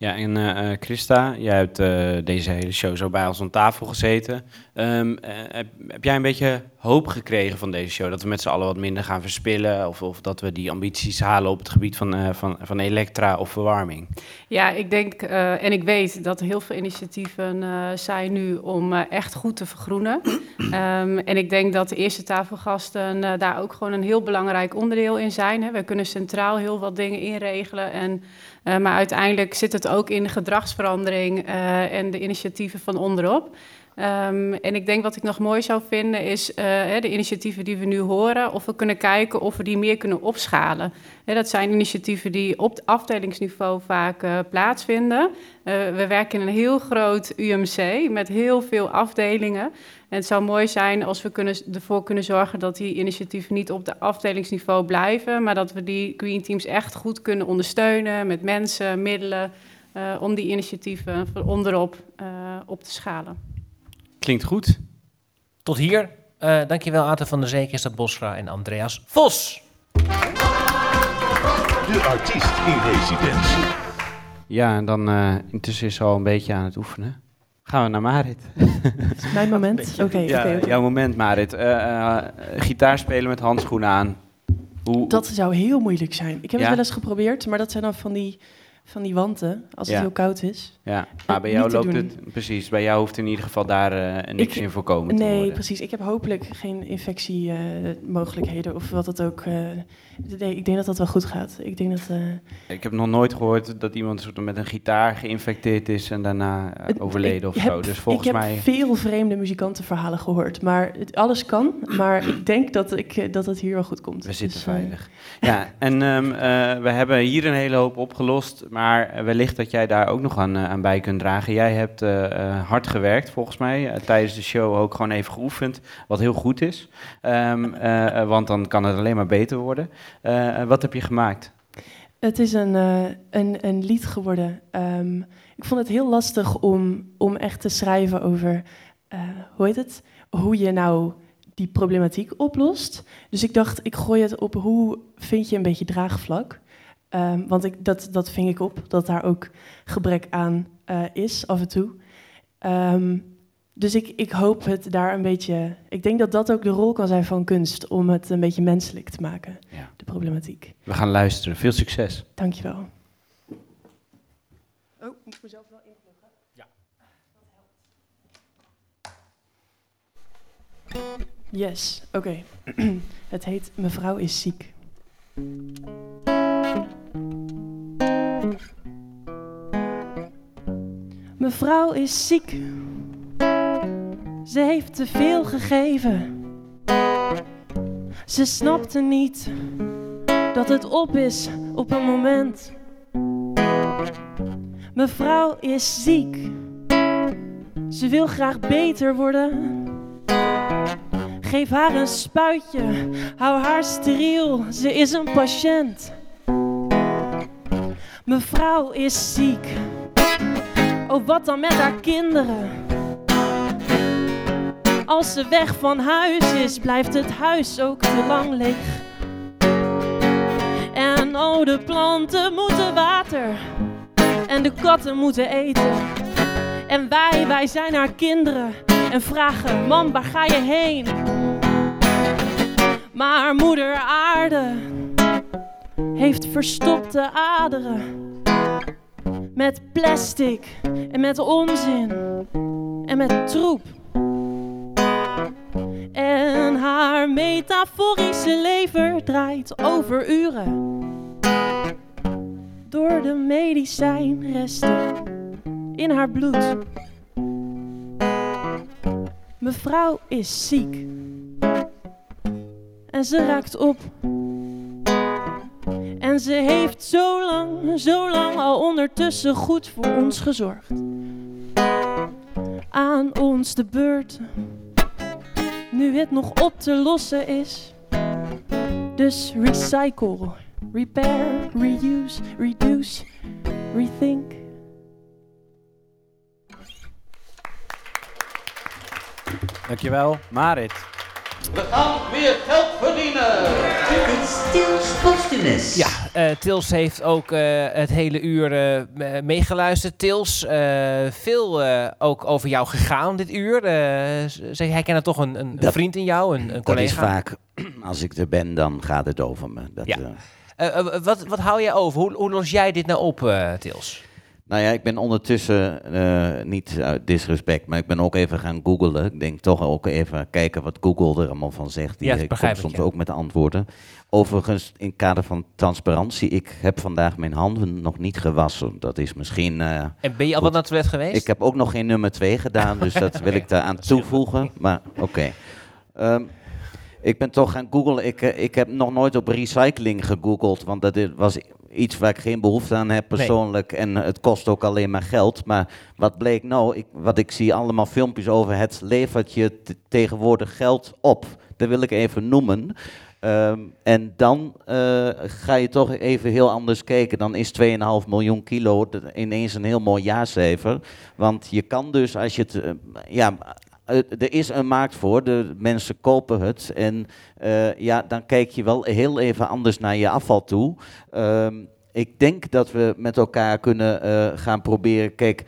Ja, en eh, eh, Christa, jij hebt eh, deze hele show zo bij ons aan tafel gezeten. Ehm, eh, heb, heb jij een beetje hoop gekregen van deze show? Dat we met z'n allen wat minder gaan verspillen? Of, of dat we die ambities halen op het gebied van, van, van elektra of verwarming? Ja, ik denk en ik weet dat heel veel initiatieven zijn nu om echt goed te vergroenen. Ehm, en ik denk dat de eerste tafelgasten daar ook gewoon een heel belangrijk onderdeel in zijn. Hè. We kunnen centraal heel wat dingen inregelen. En, maar uiteindelijk zit het ook in de gedragsverandering eh, en de initiatieven van onderop. Ehm, en ik denk wat ik nog mooi zou vinden is eh, de initiatieven die we nu horen, of we kunnen kijken of we die meer kunnen opschalen. Dat zijn initiatieven die op afdelingsniveau vaak eh, plaatsvinden. Eh, we werken in een heel groot UMC met heel veel afdelingen. En het zou mooi zijn als we kunnen, ervoor kunnen zorgen dat die initiatieven niet op de afdelingsniveau blijven, maar dat we die green teams echt goed kunnen ondersteunen met mensen, middelen, om die initiatieven onderop op te schalen. Klinkt goed. Tot hier. Eh dankjewel Aten van der Zee, Christa Bosra en Andreas Vos. De artiest in residentie. Ja, en dan eh, intussen is ze al een beetje aan het oefenen. Gaan we naar Marit. mijn moment? Oké, ja, jouw moment, Marit. Eh, eh, gitaar spelen met handschoenen aan. Hoe, Dat zou heel moeilijk zijn. Ik heb Ja? het wel eens geprobeerd, maar dat zijn dan van die, van die wanten, als het heel koud is. Ja, maar bij jou loopt het precies. Bij jou hoeft in ieder geval daar eh, niks Ik- in voorkomen te Nee, worden. precies. Ik heb hopelijk geen infectiemogelijkheden of wat het ook. eh, nee, ik denk dat dat wel goed gaat. Ik denk dat. eh, Ik heb nog nooit gehoord dat iemand soort met een gitaar geïnfecteerd is en daarna eh, overleden of ik zo. heb- Dus volgens ik heb mij. veel vreemde muzikantenverhalen gehoord, maar het, alles kan. Maar ik denk dat, ik, eh, dat het hier wel goed komt. We zitten Dus, veilig. Ja, en ehm, eh, we hebben hier een hele hoop opgelost, maar wellicht dat jij daar ook nog aan, aan bij kunt dragen. Jij hebt hard gewerkt, volgens mij, tijdens de show ook gewoon even geoefend, wat heel goed is. Ehm, eh, eh, want dan kan het alleen maar beter worden. Eh, eh, wat heb je gemaakt? Het is een, eh, een, een lied geworden. Ehm, ik vond het heel lastig om, om echt te schrijven over, hoe heet het? Hoe je nou die problematiek oplost. Dus ik dacht, ik gooi het op hoe vind je een beetje draagvlak. Ehm, want ik, dat, dat ving ik op, dat daar ook gebrek aan is af en toe. Ehm, dus ik, ik hoop het daar een beetje. Ik denk dat dat ook de rol kan zijn van kunst, om het een beetje menselijk te maken, Ja. de problematiek. We gaan luisteren. Veel succes. Dankjewel. Oh, moet ik mezelf wel inpluggen? Ja. Yes, oké. het heet Mevrouw is ziek. Mevrouw is ziek. Ze heeft te veel gegeven. Ze snapte niet dat het op is op een moment. Mevrouw is ziek. Ze wil graag beter worden. Geef haar een spuitje, hou haar steriel, ze is een patiënt. Mevrouw is ziek. Oh, wat dan met haar kinderen? Als ze weg van huis is, blijft het huis ook te lang leeg. En oh, de planten moeten water en de katten moeten eten. En wij, wij zijn haar kinderen en vragen, mam, waar ga je heen? Maar moeder aarde heeft verstopte aderen. Met plastic en met onzin en met troep. En haar metaforische lever draait over uren. Door de medicijnresten in haar bloed. Mevrouw is ziek. En ze raakt op. En ze heeft zo lang, zo lang al ondertussen goed voor ons gezorgd. Aan ons de beurt. Nu het nog op te lossen is. Dus recycle, repair, reuse, reduce, rethink. Dankjewel, Marit. We gaan weer geld verdienen. Tils Postumus. Ja, eh, Tils heeft ook eh, het hele uur eh, me- meegeluisterd. Tils, veel ook over jou gegaan dit uur. Ze herkennen toch een, een Dat- vriend in jou, een, een Dat collega. is vaak, als ik er ben, dan gaat het over me. Dat, Ja. wat, wat hou jij over? Hoe, hoe los jij dit nou op, Tils? Nou ja, ik ben ondertussen, eh, niet uit disrespect, maar ik ben ook even gaan googlen. Ik denk toch ook even kijken wat Google er allemaal van zegt. Die Ja, eh, komt ik, soms ja. ook met antwoorden. Overigens, in het kader van transparantie, ik heb vandaag mijn handen nog niet gewassen. Dat is misschien... eh, En ben je al wat naar het toilet geweest? Ik heb ook nog geen nummer 2 gedaan, dus dat wil ik daar aan toevoegen. Maar oké. Ehm, ik ben toch gaan googlen. Ik, ik heb nog nooit op recycling gegoogeld, want dat was iets waar ik geen behoefte aan heb Nee. persoonlijk. En eh, het kost ook alleen maar geld. Maar wat bleek nou? Ik, wat ik zie allemaal filmpjes over, het levert je tegenwoordig geld op. Dat wil ik even noemen. Ehm, en dan eh, ga je toch even heel anders kijken. Dan is 2,5 miljoen kilo ineens een heel mooi jaarcijfer. Want je kan dus, als je het... eh, ja, er is een markt voor, de mensen kopen het. En eh, ja, dan kijk je wel heel even anders naar je afval toe. Ehm, ik denk dat we met elkaar kunnen eh, gaan proberen... Kijk,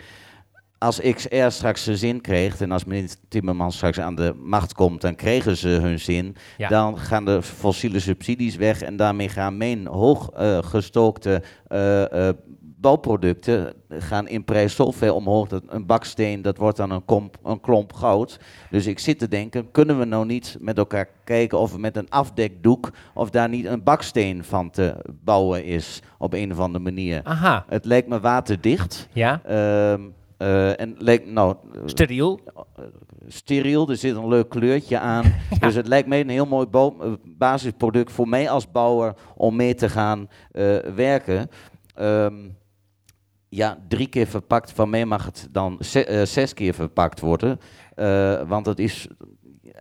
als XR straks zijn zin kreeg en als meneer Timmermans straks aan de macht komt, dan kregen ze hun zin. Ja. Dan gaan de fossiele subsidies weg en daarmee gaan mijn hooggestookte eh, eh, bouwproducten gaan in prijs zo ver omhoog dat een baksteen, dat wordt dan een, komp, een klomp goud. Dus ik zit te denken, kunnen we nou niet met elkaar kijken of we met een afdekdoek, of daar niet een baksteen van te bouwen is op een of andere manier. Aha. Het lijkt me waterdicht. Ja. Ehm, eh, en lijkt, nou... eh, Steriel. Steriel, er zit een leuk kleurtje aan. Dus het lijkt mij een heel mooi eh, basisproduct voor mij als bouwer om mee te gaan eh, werken. Ehm, ja, drie keer verpakt. Van mij mag het dan eh, zes keer verpakt worden. Eh, want het is.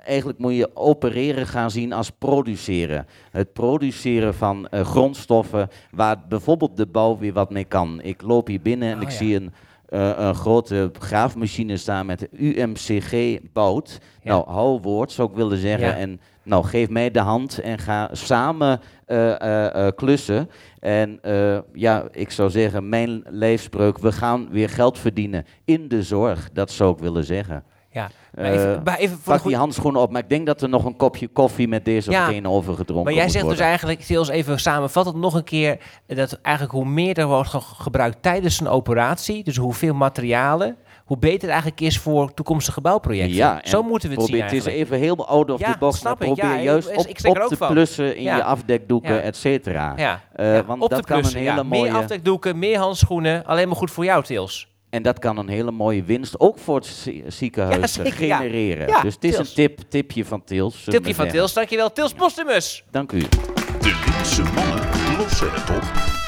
Eigenlijk moet je opereren gaan zien als produceren. Het produceren van eh, grondstoffen waar bijvoorbeeld de bouw weer wat mee kan. Ik loop hier binnen en Oh, ik ja. zie een, een grote graafmachine staan met UMCG bout. Nou, hou woord zou ik willen zeggen. Ja. En nou, geef mij de hand en ga samen eh, eh, eh, klussen. En eh, ja, ik zou zeggen, mijn leefspreuk, we gaan weer geld verdienen in de zorg. Dat zou ik willen zeggen. Ja, maar Eh, even- maar even voor de pak die handschoenen op. Maar ik denk dat er nog een kopje koffie met deze Ja, of geen overgedronken Maar jij zegt dus eigenlijk, Tils, even samenvattend nog een keer, dat eigenlijk hoe meer er wordt ge- gebruikt tijdens een operatie, dus hoeveel materialen, hoe beter het eigenlijk is voor toekomstige bouwprojecten. Ja, Zo moeten we het zien probeer, Het is eigenlijk. even heel out of Ja, the box, maar probeer Ja, juist op, ik op te van. plussen in je afdekdoeken, et cetera. Ja. Eh, want op dat kan plussen, een hele mooie... Meer afdekdoeken, meer handschoenen, alleen maar goed voor jou, Tils. En dat kan een hele mooie winst ook voor het zie- ziekenhuis Ja, zeker, ja. genereren. Ja, dus het is Tils. een tip, tipje van Tils. Tipje van. Tils, dankjewel. Tils Postumus. Dank u. De linkse mannen lossen het op.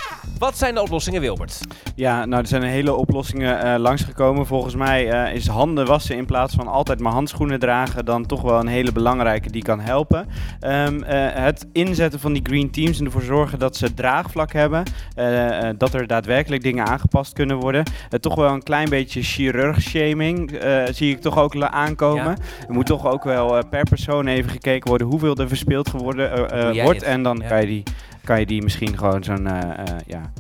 Wat zijn de oplossingen, Wilbert? Ja, nou, er zijn een hele oplossingen eh, langsgekomen. Volgens mij eh, is handen wassen in plaats van altijd maar handschoenen dragen dan toch wel een hele belangrijke die kan helpen. Ehm, eh, het inzetten van die green teams en ervoor zorgen dat ze draagvlak hebben, dat er daadwerkelijk dingen aangepast kunnen worden. Toch wel een klein beetje chirurg-shaming eh, zie ik toch ook aankomen. Er moet toch ook wel per persoon even gekeken worden hoeveel er verspeeld geworden wordt. En dan Ja. kan, je die, kan je die misschien gewoon zo'n, eh, eh, ja,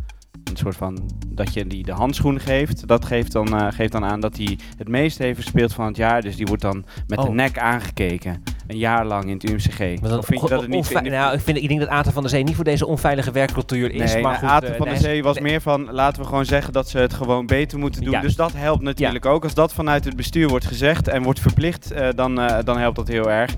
een soort van dat je die de handschoen geeft. Dat geeft dan, eh, geeft dan aan dat hij het meest heeft verspeeld van het jaar. Dus die wordt dan met de Oh. nek aangekeken. Een jaar lang in het UMCG. Maar dan Of vind je dat het niet... nou, ik, vind, ik denk dat Aten van der Zee niet voor deze onveilige werkcultuur is. Nee, maar nou, goed, Aten eh, van der nee, Zee was nee. meer van, laten we gewoon zeggen dat ze het gewoon beter moeten doen. Dus dat helpt natuurlijk ook. Als dat vanuit het bestuur wordt gezegd en wordt verplicht, eh, dan, dan helpt dat heel erg.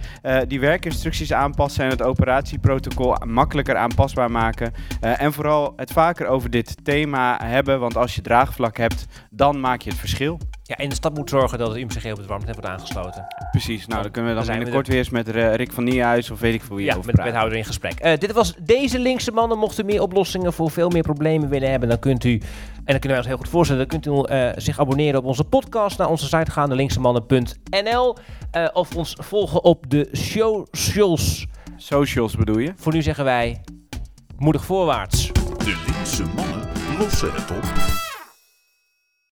Die werkinstructies aanpassen en het operatieprotocol makkelijker aanpasbaar maken. En vooral het vaker over dit thema hebben, want als je draagvlak hebt, dan maak je het verschil. Ja, en de stad moet zorgen dat het UMCG op het warmtenet wordt aangesloten. Precies, nou dan kunnen we dan binnenkort er. weer eens met Rick van Nierhuis of weet ik veel wie Ja, over met de wethouder in gesprek. Eh, dit was deze linkse mannen. Mocht u meer oplossingen voor veel meer problemen willen hebben, dan kunt u, en dan kunnen wij ons heel goed voorstellen, dan kunt u eh, zich abonneren op onze podcast, naar onze site gaan, de linksemannen.nl, eh, of ons volgen op de socials. Socials bedoel je? Voor nu zeggen wij, moedig voorwaarts. De linkse mannen lossen het op.